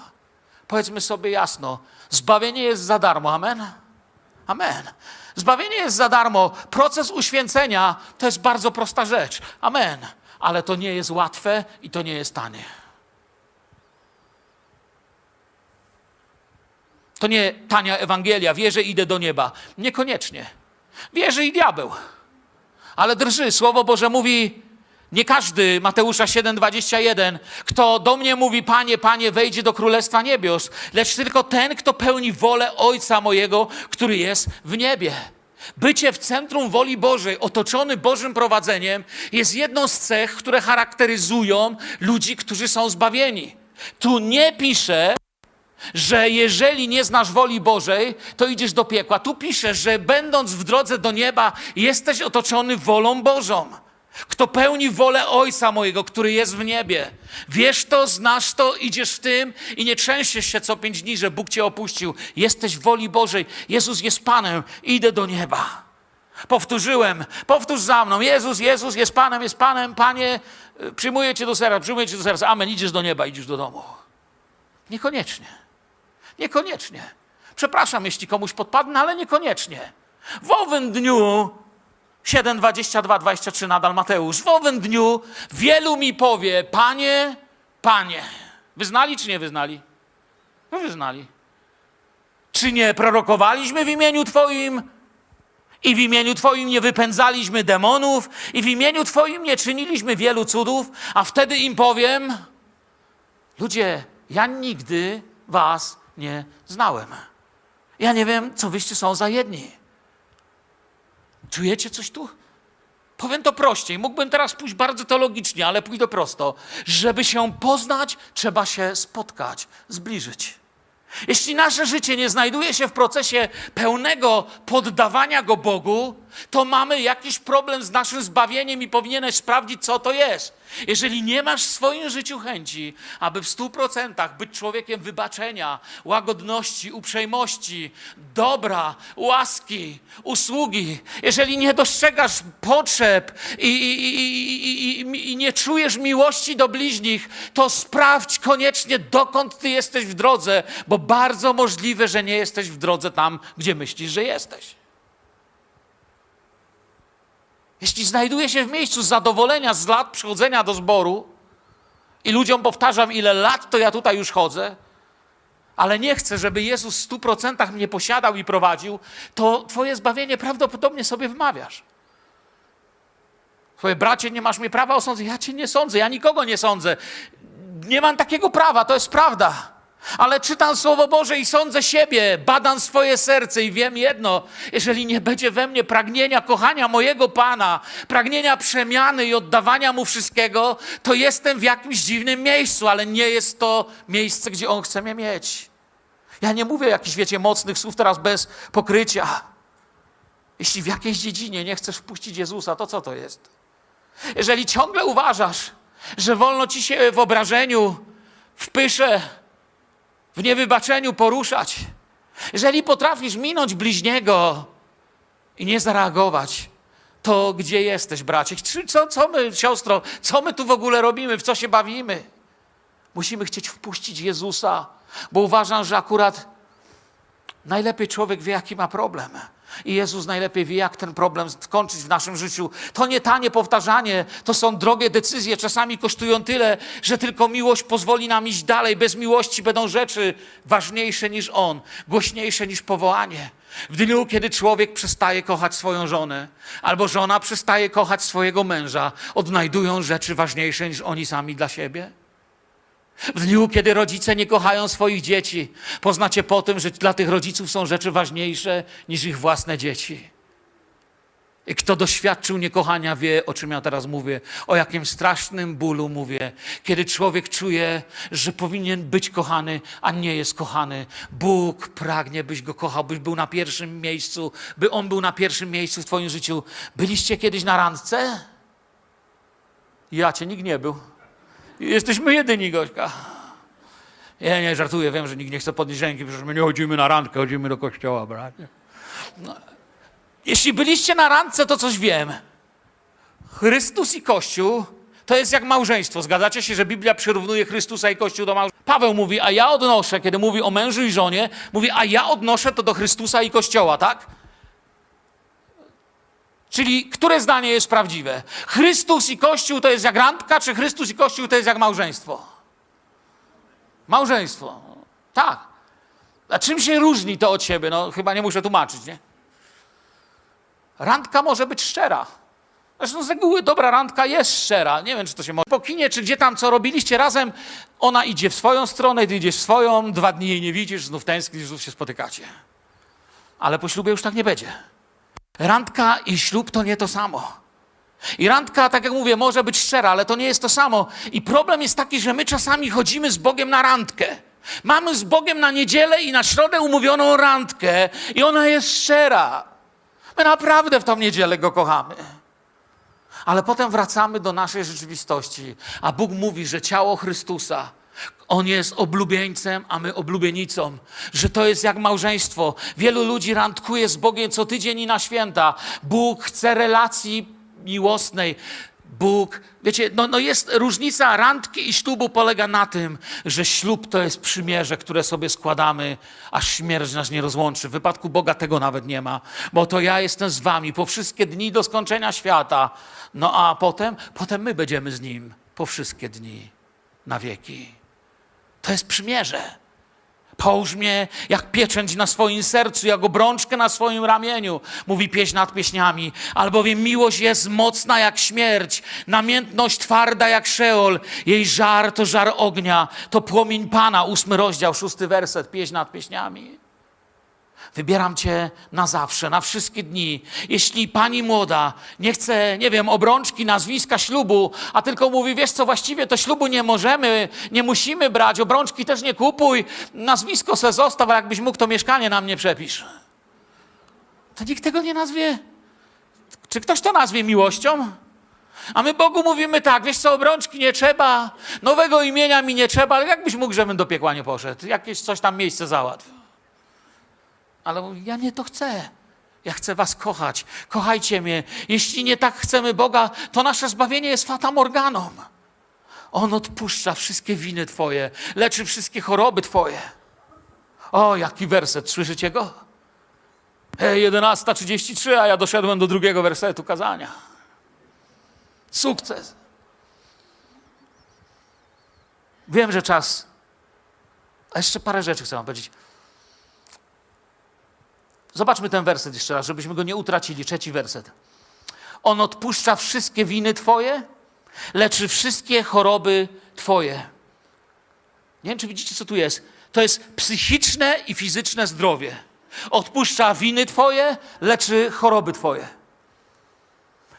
Powiedzmy sobie jasno: zbawienie jest za darmo. Amen? Amen. Zbawienie jest za darmo. Proces uświęcenia to jest bardzo prosta rzecz. Amen. Ale to nie jest łatwe i to nie jest tanie. To nie tania Ewangelia. Wierzę, idę do nieba. Niekoniecznie. Wierzy i diabeł. Ale drży. Słowo Boże mówi, nie każdy, Mateusza 7:21, kto do mnie mówi, Panie, Panie, wejdzie do Królestwa Niebios, lecz tylko ten, kto pełni wolę Ojca mojego, który jest w niebie. Bycie w centrum woli Bożej, otoczony Bożym prowadzeniem, jest jedną z cech, które charakteryzują ludzi, którzy są zbawieni. Tu nie pisze, że jeżeli nie znasz woli Bożej, to idziesz do piekła. Tu pisze, że będąc w drodze do nieba, jesteś otoczony wolą Bożą. kto pełni wolę Ojca mojego, który jest w niebie. Wiesz to, znasz to, idziesz w tym i nie trzęsiesz się co pięć dni, że Bóg cię opuścił. Jesteś w woli Bożej. Jezus jest Panem. Idę do nieba. Powtórzyłem. Powtórz za mną. Jezus, Jezus jest Panem, jest Panem. Panie, przyjmuję Cię do serca, przyjmuję Cię do serca. Amen. Idziesz do nieba, idziesz do domu. Niekoniecznie. Niekoniecznie. Przepraszam, jeśli komuś podpadnę, ale niekoniecznie. W owym dniu 7, 22, 23 nadal Mateusz. W owym dniu wielu mi powie, Panie, Panie. Wyznali czy nie wyznali? No wyznali. Czy nie prorokowaliśmy w imieniu Twoim? I w imieniu Twoim nie wypędzaliśmy demonów? I w imieniu Twoim nie czyniliśmy wielu cudów? A wtedy im powiem, ludzie, ja nigdy Was nie znałem. Ja nie wiem, co wyście są za jedni. Czujecie coś tu? Powiem to prościej. Mógłbym teraz pójść bardzo teologicznie, ale pójdę prosto. Żeby się poznać, trzeba się spotkać, zbliżyć. Jeśli nasze życie nie znajduje się w procesie pełnego poddawania go Bogu, to mamy jakiś problem z naszym zbawieniem i powinieneś sprawdzić, co to jest. Jeżeli nie masz w swoim życiu chęci, aby w stu procentach być człowiekiem wybaczenia, łagodności, uprzejmości, dobra, łaski, usługi, jeżeli nie dostrzegasz potrzeb i, i, i, i, nie czujesz miłości do bliźnich, to sprawdź koniecznie, dokąd ty jesteś w drodze, bo bardzo możliwe, że nie jesteś w drodze tam, gdzie myślisz, że jesteś. Jeśli znajduje się w miejscu zadowolenia z lat przychodzenia do zboru i ludziom powtarzam, ile lat to ja tutaj już chodzę, ale nie chcę, żeby Jezus w stu procentach mnie posiadał i prowadził, to Twoje zbawienie prawdopodobnie sobie wmawiasz. Twoje bracie, nie masz mnie prawa osądzać. Ja Cię nie sądzę, ja nikogo nie sądzę. Nie mam takiego prawa, to jest prawda. Ale czytam Słowo Boże i sądzę siebie, badam swoje serce i wiem jedno: jeżeli nie będzie we mnie pragnienia kochania mojego Pana, pragnienia przemiany i oddawania mu wszystkiego, to jestem w jakimś dziwnym miejscu, ale nie jest to miejsce, gdzie On chce mnie mieć. Ja nie mówię jakichś, wiecie, mocnych słów teraz bez pokrycia. Jeśli w jakiejś dziedzinie nie chcesz wpuścić Jezusa, to co to jest? Jeżeli ciągle uważasz, że wolno ci się w obrażeniu, w pysze, w niewybaczeniu poruszać. Jeżeli potrafisz minąć bliźniego i nie zareagować, to gdzie jesteś, bracie? Co, co my, siostro, co my tu w ogóle robimy? W co się bawimy? Musimy chcieć wpuścić Jezusa, bo uważam, że akurat najlepiej człowiek wie, jaki ma problem. I Jezus najlepiej wie, jak ten problem skończyć w naszym życiu. To nie tanie powtarzanie, to są drogie decyzje, czasami kosztują tyle, że tylko miłość pozwoli nam iść dalej. Bez miłości będą rzeczy ważniejsze niż On, głośniejsze niż powołanie. W dniu, kiedy człowiek przestaje kochać swoją żonę, albo żona przestaje kochać swojego męża, odnajdują rzeczy ważniejsze niż oni sami dla siebie. W dniu, kiedy rodzice nie kochają swoich dzieci, poznacie po tym, że dla tych rodziców są rzeczy ważniejsze niż ich własne dzieci. I kto doświadczył niekochania, wie, o czym ja teraz mówię, o jakim strasznym bólu mówię, kiedy człowiek czuje, że powinien być kochany, a nie jest kochany. Bóg pragnie, byś go kochał, byś był na pierwszym miejscu, by on był na pierwszym miejscu w Twoim życiu. Byliście kiedyś na randce? Ja cię nikt nie był. Jesteśmy jedyni, Gośka. Ja nie żartuję, wiem, że nikt nie chce podnieść ręki, przecież my nie chodzimy na randkę, chodzimy do kościoła, bracie. No. Jeśli byliście na randce, to coś wiem. Chrystus i Kościół to jest jak małżeństwo. Zgadzacie się, że Biblia przyrównuje Chrystusa i Kościół do małżeństwa? Paweł mówi, a ja odnoszę, kiedy mówi o mężu i żonie, mówi, a ja odnoszę to do Chrystusa i Kościoła, tak? Czyli które zdanie jest prawdziwe? Chrystus i Kościół to jest jak randka, czy Chrystus i Kościół to jest jak małżeństwo? Małżeństwo. Tak. A czym się różni to od siebie? No chyba nie muszę tłumaczyć, nie? Randka może być szczera. Zresztą z reguły dobra randka jest szczera. Nie wiem, czy to się może. Po kinie, czy gdzie tam, co robiliście razem, ona idzie w swoją stronę, ty idziesz w swoją, dwa dni jej nie widzisz, znów tęsknisz, znów się spotykacie. Ale po ślubie już tak nie będzie. Randka i ślub to nie to samo. I randka, tak jak mówię, może być szczera, ale to nie jest to samo. I problem jest taki, że my czasami chodzimy z Bogiem na randkę. Mamy z Bogiem na niedzielę i na środę umówioną randkę i ona jest szczera. My naprawdę w tą niedzielę Go kochamy. Ale potem wracamy do naszej rzeczywistości, a Bóg mówi, że ciało Chrystusa, On jest oblubieńcem, a my oblubienicą, że to jest jak małżeństwo. Wielu ludzi randkuje z Bogiem co tydzień i na święta. Bóg chce relacji miłosnej. Bóg, wiecie, no, no jest różnica randki i ślubu polega na tym, że ślub to jest przymierze, które sobie składamy, aż śmierć nas nie rozłączy. W wypadku Boga tego nawet nie ma, bo to ja jestem z wami po wszystkie dni do skończenia świata. No a potem, potem my będziemy z Nim po wszystkie dni na wieki. To jest przymierze. Połóż mnie jak pieczęć na swoim sercu, jak obrączkę na swoim ramieniu, mówi pieśń nad pieśniami. Albowiem miłość jest mocna jak śmierć, namiętność twarda jak szeol. Jej żar to żar ognia, to płomień Pana. Ósmy rozdział, szósty werset, pieśń nad pieśniami. Wybieram Cię na zawsze, na wszystkie dni. Jeśli pani młoda nie chce, nie wiem, obrączki, nazwiska, ślubu, a tylko mówi, wiesz co, właściwie to ślubu nie możemy, nie musimy brać, obrączki też nie kupuj, nazwisko se zostaw, a jakbyś mógł, to mieszkanie na mnie przepisz. To nikt tego nie nazwie. Czy ktoś to nazwie miłością? A my Bogu mówimy tak, wiesz co, obrączki nie trzeba, nowego imienia mi nie trzeba, ale jakbyś mógł, żebym do piekła nie poszedł, jakieś coś tam miejsce załatw. Ale ja nie to chcę. Ja chcę was kochać. Kochajcie mnie. Jeśli nie tak chcemy Boga, to nasze zbawienie jest fata morganą. On odpuszcza wszystkie winy twoje, leczy wszystkie choroby twoje. O, jaki werset, słyszycie go? E, 11.33, a ja doszedłem do drugiego wersetu kazania. Sukces. Wiem, że czas. A jeszcze parę rzeczy chcę wam powiedzieć. Zobaczmy ten werset jeszcze raz, żebyśmy go nie utracili. Trzeci werset. On odpuszcza wszystkie winy Twoje, leczy wszystkie choroby Twoje. Nie wiem, czy widzicie, co tu jest. To jest psychiczne i fizyczne zdrowie. Odpuszcza winy Twoje, leczy choroby Twoje.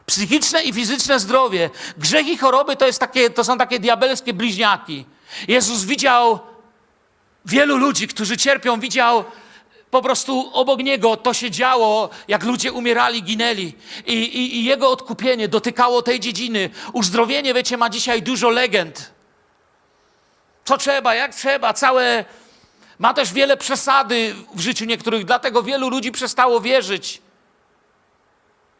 Psychiczne i fizyczne zdrowie. Grzech i choroby to, jest takie, to są takie diabelskie bliźniaki. Jezus widział wielu ludzi, którzy cierpią, widział po prostu obok niego to się działo, jak ludzie umierali, ginęli. I, i, I, jego odkupienie dotykało tej dziedziny. Uzdrowienie, wiecie, ma dzisiaj dużo legend. Co trzeba, jak trzeba, całe. Ma też wiele przesady w życiu niektórych, dlatego wielu ludzi przestało wierzyć.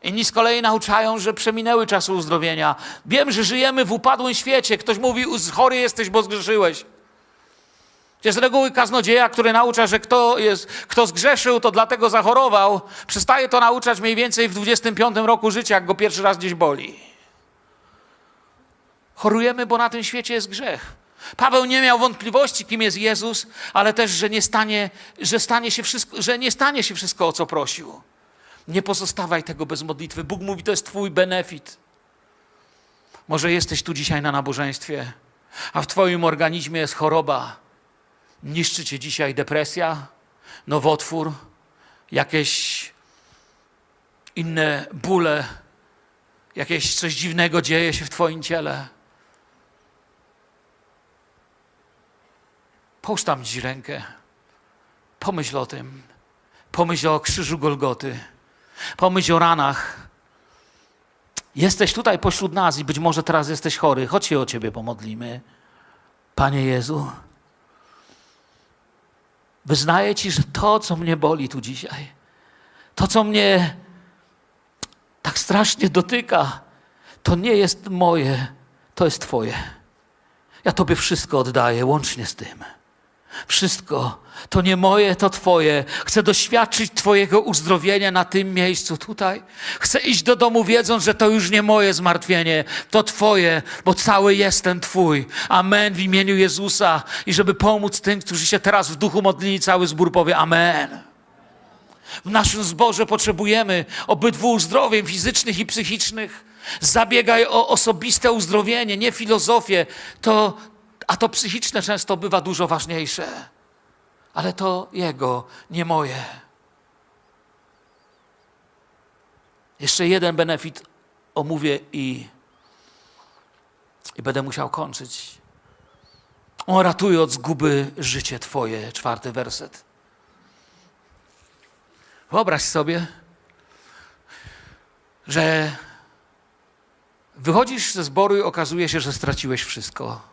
Inni z kolei nauczają, że przeminęły czasy uzdrowienia. Wiem, że żyjemy w upadłym świecie. Ktoś mówi, chory jesteś, bo zgrzeszyłeś. Gdzie z reguły kaznodzieja, który naucza, że kto, jest, kto zgrzeszył, to dlatego zachorował, przestaje to nauczać mniej więcej w 25 roku życia, jak go pierwszy raz gdzieś boli. Chorujemy, bo na tym świecie jest grzech. Paweł nie miał wątpliwości, kim jest Jezus, ale też, że nie stanie, że stanie się wszystko, że nie stanie się wszystko, o co prosił. Nie pozostawaj tego bez modlitwy. Bóg mówi, to jest Twój benefit. Może jesteś tu dzisiaj na nabożeństwie, a w Twoim organizmie jest choroba Niszczy cię dzisiaj depresja, nowotwór, jakieś inne bóle, jakieś coś dziwnego dzieje się w Twoim ciele. Połóż tam dziś rękę. Pomyśl o tym. Pomyśl o krzyżu Golgoty. Pomyśl o ranach. Jesteś tutaj pośród nas i być może teraz jesteś chory. Chodź się o Ciebie pomodlimy. Panie Jezu. Wyznaję Ci, że to, co mnie boli tu dzisiaj, to, co mnie tak strasznie dotyka, to nie jest moje, to jest Twoje. Ja Tobie wszystko oddaję, łącznie z tym. Wszystko to nie moje, to Twoje. Chcę doświadczyć Twojego uzdrowienia na tym miejscu tutaj. Chcę iść do domu wiedząc, że to już nie moje zmartwienie, to Twoje, bo cały jestem Twój. Amen w imieniu Jezusa i żeby pomóc tym, którzy się teraz w duchu modlili, cały zbór powie Amen. W naszym zborze potrzebujemy obydwu uzdrowień fizycznych i psychicznych. Zabiegaj o osobiste uzdrowienie, nie filozofię. To, a to psychiczne często bywa dużo ważniejsze. Ale to Jego, nie moje. Jeszcze jeden benefit omówię i, i będę musiał kończyć. On ratuje od zguby życie Twoje. Czwarty werset. Wyobraź sobie, że Wychodzisz ze zboru i okazuje się, że straciłeś wszystko.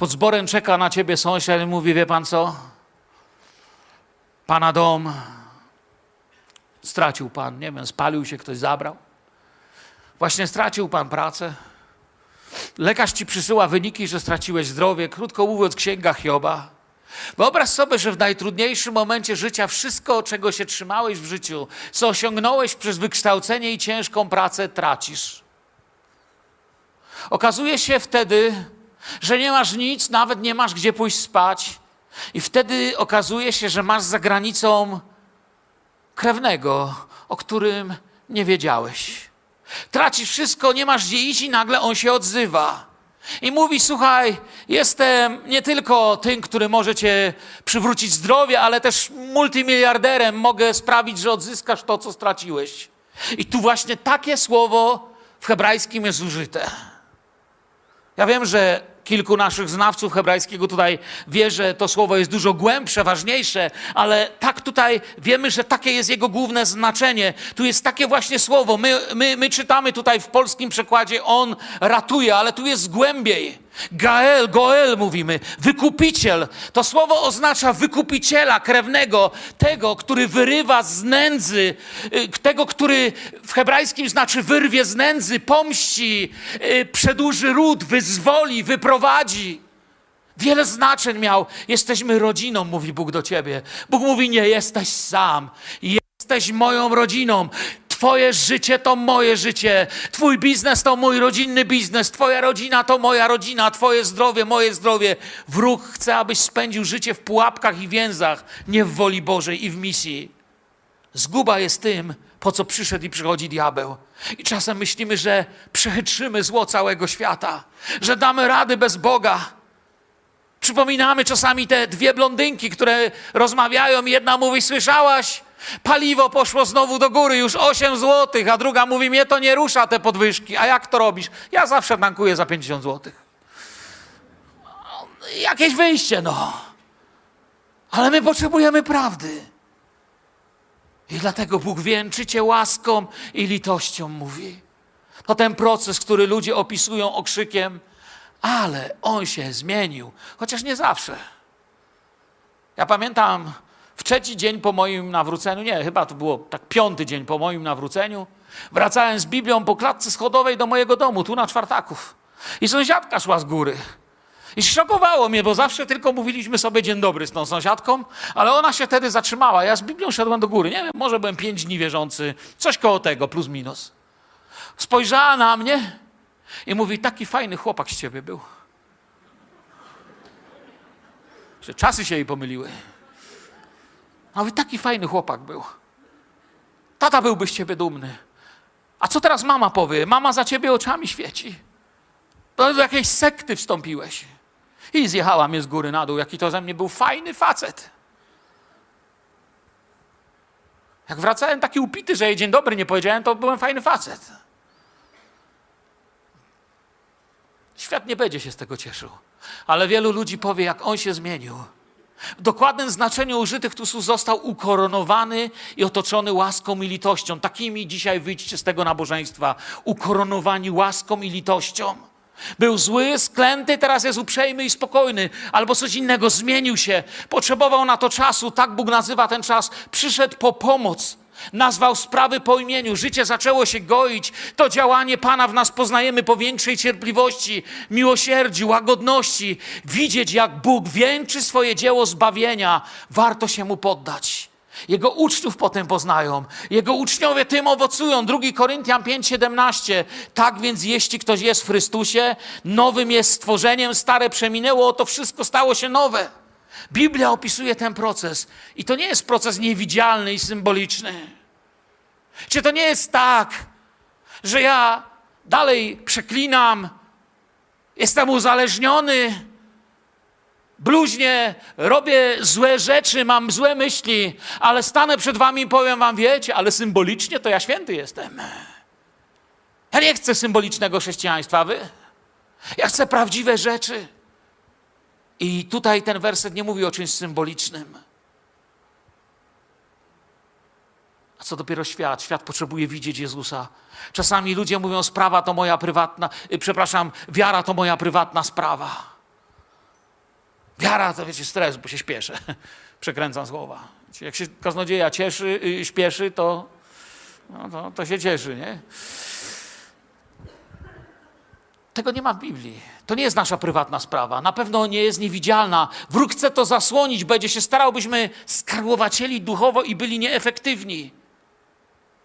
Pod zborem czeka na ciebie sąsiad i mówi: Wie pan co? Pana dom stracił pan, nie wiem, spalił się, ktoś zabrał. Właśnie stracił pan pracę. Lekarz ci przysyła wyniki, że straciłeś zdrowie. Krótko mówiąc, księga Hioba. Wyobraź sobie, że w najtrudniejszym momencie życia wszystko, czego się trzymałeś w życiu, co osiągnąłeś przez wykształcenie i ciężką pracę, tracisz. Okazuje się wtedy, że nie masz nic, nawet nie masz gdzie pójść spać, i wtedy okazuje się, że masz za granicą krewnego, o którym nie wiedziałeś. Tracisz wszystko, nie masz gdzie iść, i nagle on się odzywa. I mówi: Słuchaj, jestem nie tylko tym, który może cię przywrócić zdrowie, ale też multimiliarderem. Mogę sprawić, że odzyskasz to, co straciłeś. I tu właśnie takie słowo w hebrajskim jest użyte. Ja wiem, że kilku naszych znawców hebrajskiego tutaj wie, że to słowo jest dużo głębsze, ważniejsze, ale tak tutaj wiemy, że takie jest jego główne znaczenie. Tu jest takie właśnie słowo. My, my, my czytamy tutaj w polskim przekładzie on ratuje, ale tu jest głębiej. Gael, Goel mówimy, wykupiciel. To słowo oznacza wykupiciela krewnego, tego, który wyrywa z nędzy, y, tego, który w hebrajskim znaczy wyrwie z nędzy, pomści, y, przedłuży ród, wyzwoli, wyprowadzi. Wiele znaczeń miał. Jesteśmy rodziną, mówi Bóg do ciebie. Bóg mówi, nie jesteś sam. Jesteś moją rodziną. Twoje życie to moje życie, Twój biznes to mój rodzinny biznes, Twoja rodzina to moja rodzina, Twoje zdrowie, moje zdrowie. Wróg chce, abyś spędził życie w pułapkach i więzach, nie w woli Bożej i w misji. Zguba jest tym, po co przyszedł i przychodzi diabeł. I czasem myślimy, że przechytrzymy zło całego świata, że damy rady bez Boga. Przypominamy czasami te dwie blondynki, które rozmawiają. Jedna mówi: Słyszałaś? Paliwo poszło znowu do góry, już 8 zł, a druga mówi, mnie to nie rusza te podwyżki. A jak to robisz? Ja zawsze tankuję za 50 zł. Jakieś wyjście, no. Ale my potrzebujemy prawdy. I dlatego Bóg wieńczy cię łaską i litością, mówi. To ten proces, który ludzie opisują okrzykiem, ale on się zmienił, chociaż nie zawsze. Ja pamiętam w trzeci dzień po moim nawróceniu, nie, chyba to było tak piąty dzień po moim nawróceniu, wracałem z Biblią po klatce schodowej do mojego domu, tu na czwartaków. I sąsiadka szła z góry. I szokowało mnie, bo zawsze tylko mówiliśmy sobie dzień dobry z tą sąsiadką, ale ona się wtedy zatrzymała. Ja z Biblią szedłem do góry. Nie wiem, może byłem pięć dni wierzący, coś koło tego, plus minus. Spojrzała na mnie i mówi, taki fajny chłopak z ciebie był. Że czasy się jej pomyliły. A wy taki fajny chłopak był. Tata byłby z ciebie dumny. A co teraz mama powie? Mama za ciebie oczami świeci. Do jakiejś sekty wstąpiłeś. I zjechała mnie z góry na dół, jaki to ze mnie był fajny facet. Jak wracałem taki upity, że jej dzień dobry nie powiedziałem, to byłem fajny facet. Świat nie będzie się z tego cieszył. Ale wielu ludzi powie, jak on się zmienił. W dokładnym znaczeniu użytych tu słów został ukoronowany i otoczony łaską i litością. Takimi dzisiaj wyjdźcie z tego nabożeństwa. Ukoronowani łaską i litością. Był zły, sklęty, teraz jest uprzejmy i spokojny, albo coś innego, zmienił się, potrzebował na to czasu, tak Bóg nazywa ten czas, przyszedł po pomoc. Nazwał sprawy po imieniu, życie zaczęło się goić. To działanie Pana w nas poznajemy po większej cierpliwości, miłosierdziu, łagodności. Widzieć, jak Bóg wieńczy swoje dzieło zbawienia, warto się mu poddać. Jego uczniów potem poznają. Jego uczniowie tym owocują. 2 Koryntian 5:17. Tak więc jeśli ktoś jest w Chrystusie, nowym jest stworzeniem, stare przeminęło, to wszystko stało się nowe. Biblia opisuje ten proces i to nie jest proces niewidzialny i symboliczny. Czy to nie jest tak, że ja dalej przeklinam, jestem uzależniony, bluźnie, robię złe rzeczy, mam złe myśli, ale stanę przed wami i powiem wam, wiecie, ale symbolicznie to ja święty jestem. Ja nie chcę symbolicznego chrześcijaństwa, wy? Ja chcę prawdziwe rzeczy. I tutaj ten werset nie mówi o czymś symbolicznym. A co dopiero świat? Świat potrzebuje widzieć Jezusa. Czasami ludzie mówią, sprawa to moja prywatna, y, przepraszam, wiara to moja prywatna sprawa. Wiara to wiecie, stres, bo się śpieszę. <laughs> Przekręcam słowa. Jak się kaznodzieja cieszy, yy, śpieszy, to, no, to, to się cieszy, nie? Tego nie ma w Biblii. To nie jest nasza prywatna sprawa. Na pewno nie jest niewidzialna. Wróg chce to zasłonić, będzie się starał, byśmy skarłowacieli duchowo i byli nieefektywni.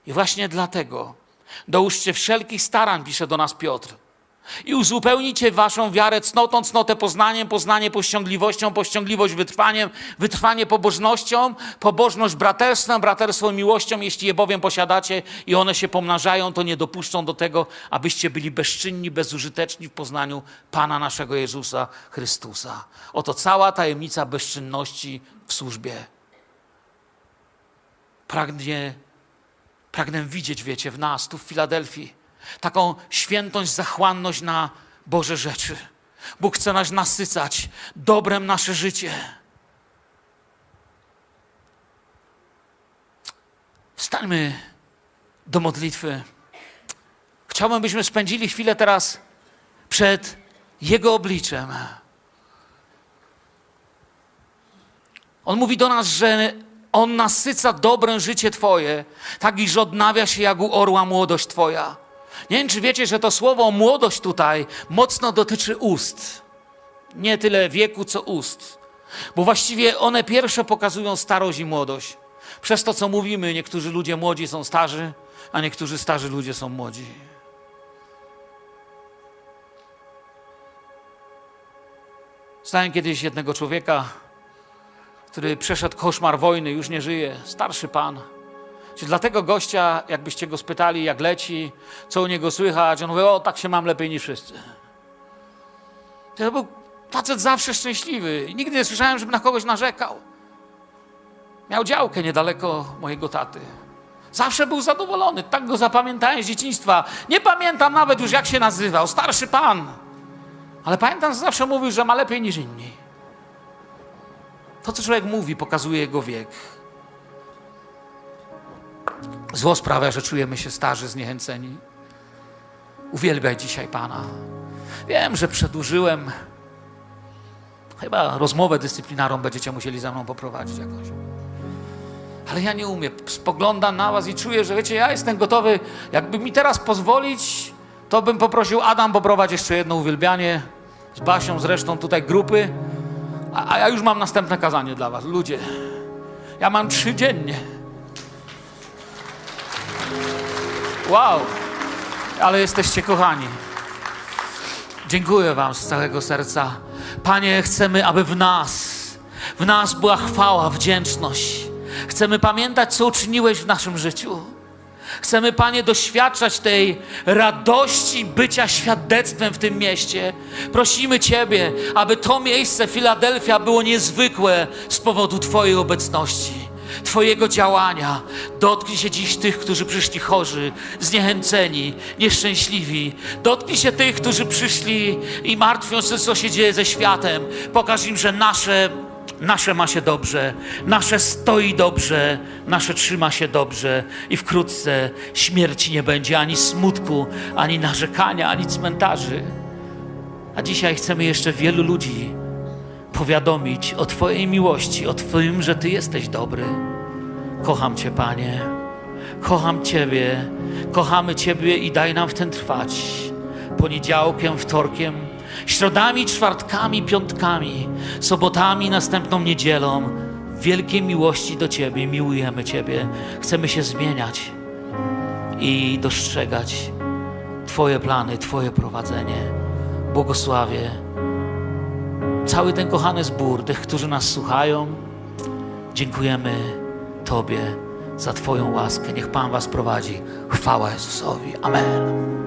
I właśnie dlatego dołóżcie wszelkich starań, pisze do nas Piotr. I uzupełnicie waszą wiarę cnotą, cnotę poznaniem, poznanie pościągliwością, pościągliwość wytrwaniem, wytrwanie pobożnością, pobożność braterstwem, braterstwo miłością. Jeśli je bowiem posiadacie i one się pomnażają, to nie dopuszczą do tego, abyście byli bezczynni, bezużyteczni w poznaniu Pana naszego Jezusa Chrystusa. Oto cała tajemnica bezczynności w służbie. Pragnie, pragnę widzieć, wiecie, w nas, tu w Filadelfii, taką świętość, zachłanność na Boże rzeczy. Bóg chce nas nasycać dobrem nasze życie. Wstańmy do modlitwy. Chciałbym, byśmy spędzili chwilę teraz przed Jego obliczem. On mówi do nas, że On nasyca dobrem życie Twoje, tak iż odnawia się jak u orła młodość Twoja. Nie wiem, czy wiecie, że to słowo młodość tutaj mocno dotyczy ust. Nie tyle wieku, co ust. Bo właściwie one pierwsze pokazują starość i młodość. Przez to, co mówimy, niektórzy ludzie młodzi są starzy, a niektórzy starzy ludzie są młodzi. Znałem kiedyś jednego człowieka, który przeszedł koszmar wojny, już nie żyje, starszy pan. Czy dla tego gościa, jakbyście go spytali, jak leci, co u niego słychać, on mówi, o, tak się mam lepiej niż wszyscy. To był facet zawsze szczęśliwy. Nigdy nie słyszałem, żeby na kogoś narzekał. Miał działkę niedaleko mojego taty. Zawsze był zadowolony. Tak go zapamiętałem z dzieciństwa. Nie pamiętam nawet już, jak się nazywał. Starszy pan. Ale pamiętam, że zawsze mówił, że ma lepiej niż inni. To, co człowiek mówi, pokazuje jego wiek. Zło sprawia, że czujemy się starzy, zniechęceni. Uwielbiaj dzisiaj Pana. Wiem, że przedłużyłem. Chyba rozmowę dyscyplinarną będziecie musieli za mną poprowadzić jakoś. Ale ja nie umiem. Spoglądam na Was i czuję, że wiecie, ja jestem gotowy. Jakby mi teraz pozwolić, to bym poprosił Adam poprowadź jeszcze jedno uwielbianie z Basią, zresztą tutaj grupy. A, a ja już mam następne kazanie dla Was. Ludzie, ja mam trzy dziennie. Wow, ale jesteście kochani. Dziękuję Wam z całego serca. Panie, chcemy, aby w nas, w nas była chwała, wdzięczność. Chcemy pamiętać, co uczyniłeś w naszym życiu. Chcemy, Panie, doświadczać tej radości bycia świadectwem w tym mieście. Prosimy Ciebie, aby to miejsce, Filadelfia, było niezwykłe z powodu Twojej obecności. Twojego działania. Dotknij się dziś tych, którzy przyszli chorzy, zniechęceni, nieszczęśliwi. Dotknij się tych, którzy przyszli i martwią się, co się dzieje ze światem. Pokaż im, że nasze, nasze ma się dobrze, nasze stoi dobrze, nasze trzyma się dobrze i wkrótce śmierci nie będzie ani smutku, ani narzekania, ani cmentarzy. A dzisiaj chcemy jeszcze wielu ludzi powiadomić o Twojej miłości, o Twoim, że Ty jesteś dobry. Kocham Cię, Panie. Kocham Ciebie. Kochamy Ciebie i daj nam w tym trwać. Poniedziałkiem, wtorkiem, środami, czwartkami, piątkami, sobotami, następną niedzielą. W wielkiej miłości do Ciebie miłujemy Ciebie. Chcemy się zmieniać i dostrzegać Twoje plany, Twoje prowadzenie. Błogosławię cały ten kochany zbór, tych, którzy nas słuchają. Dziękujemy Tobie za Twoją łaskę. Niech Pan Was prowadzi. Chwała Jezusowi. Amen.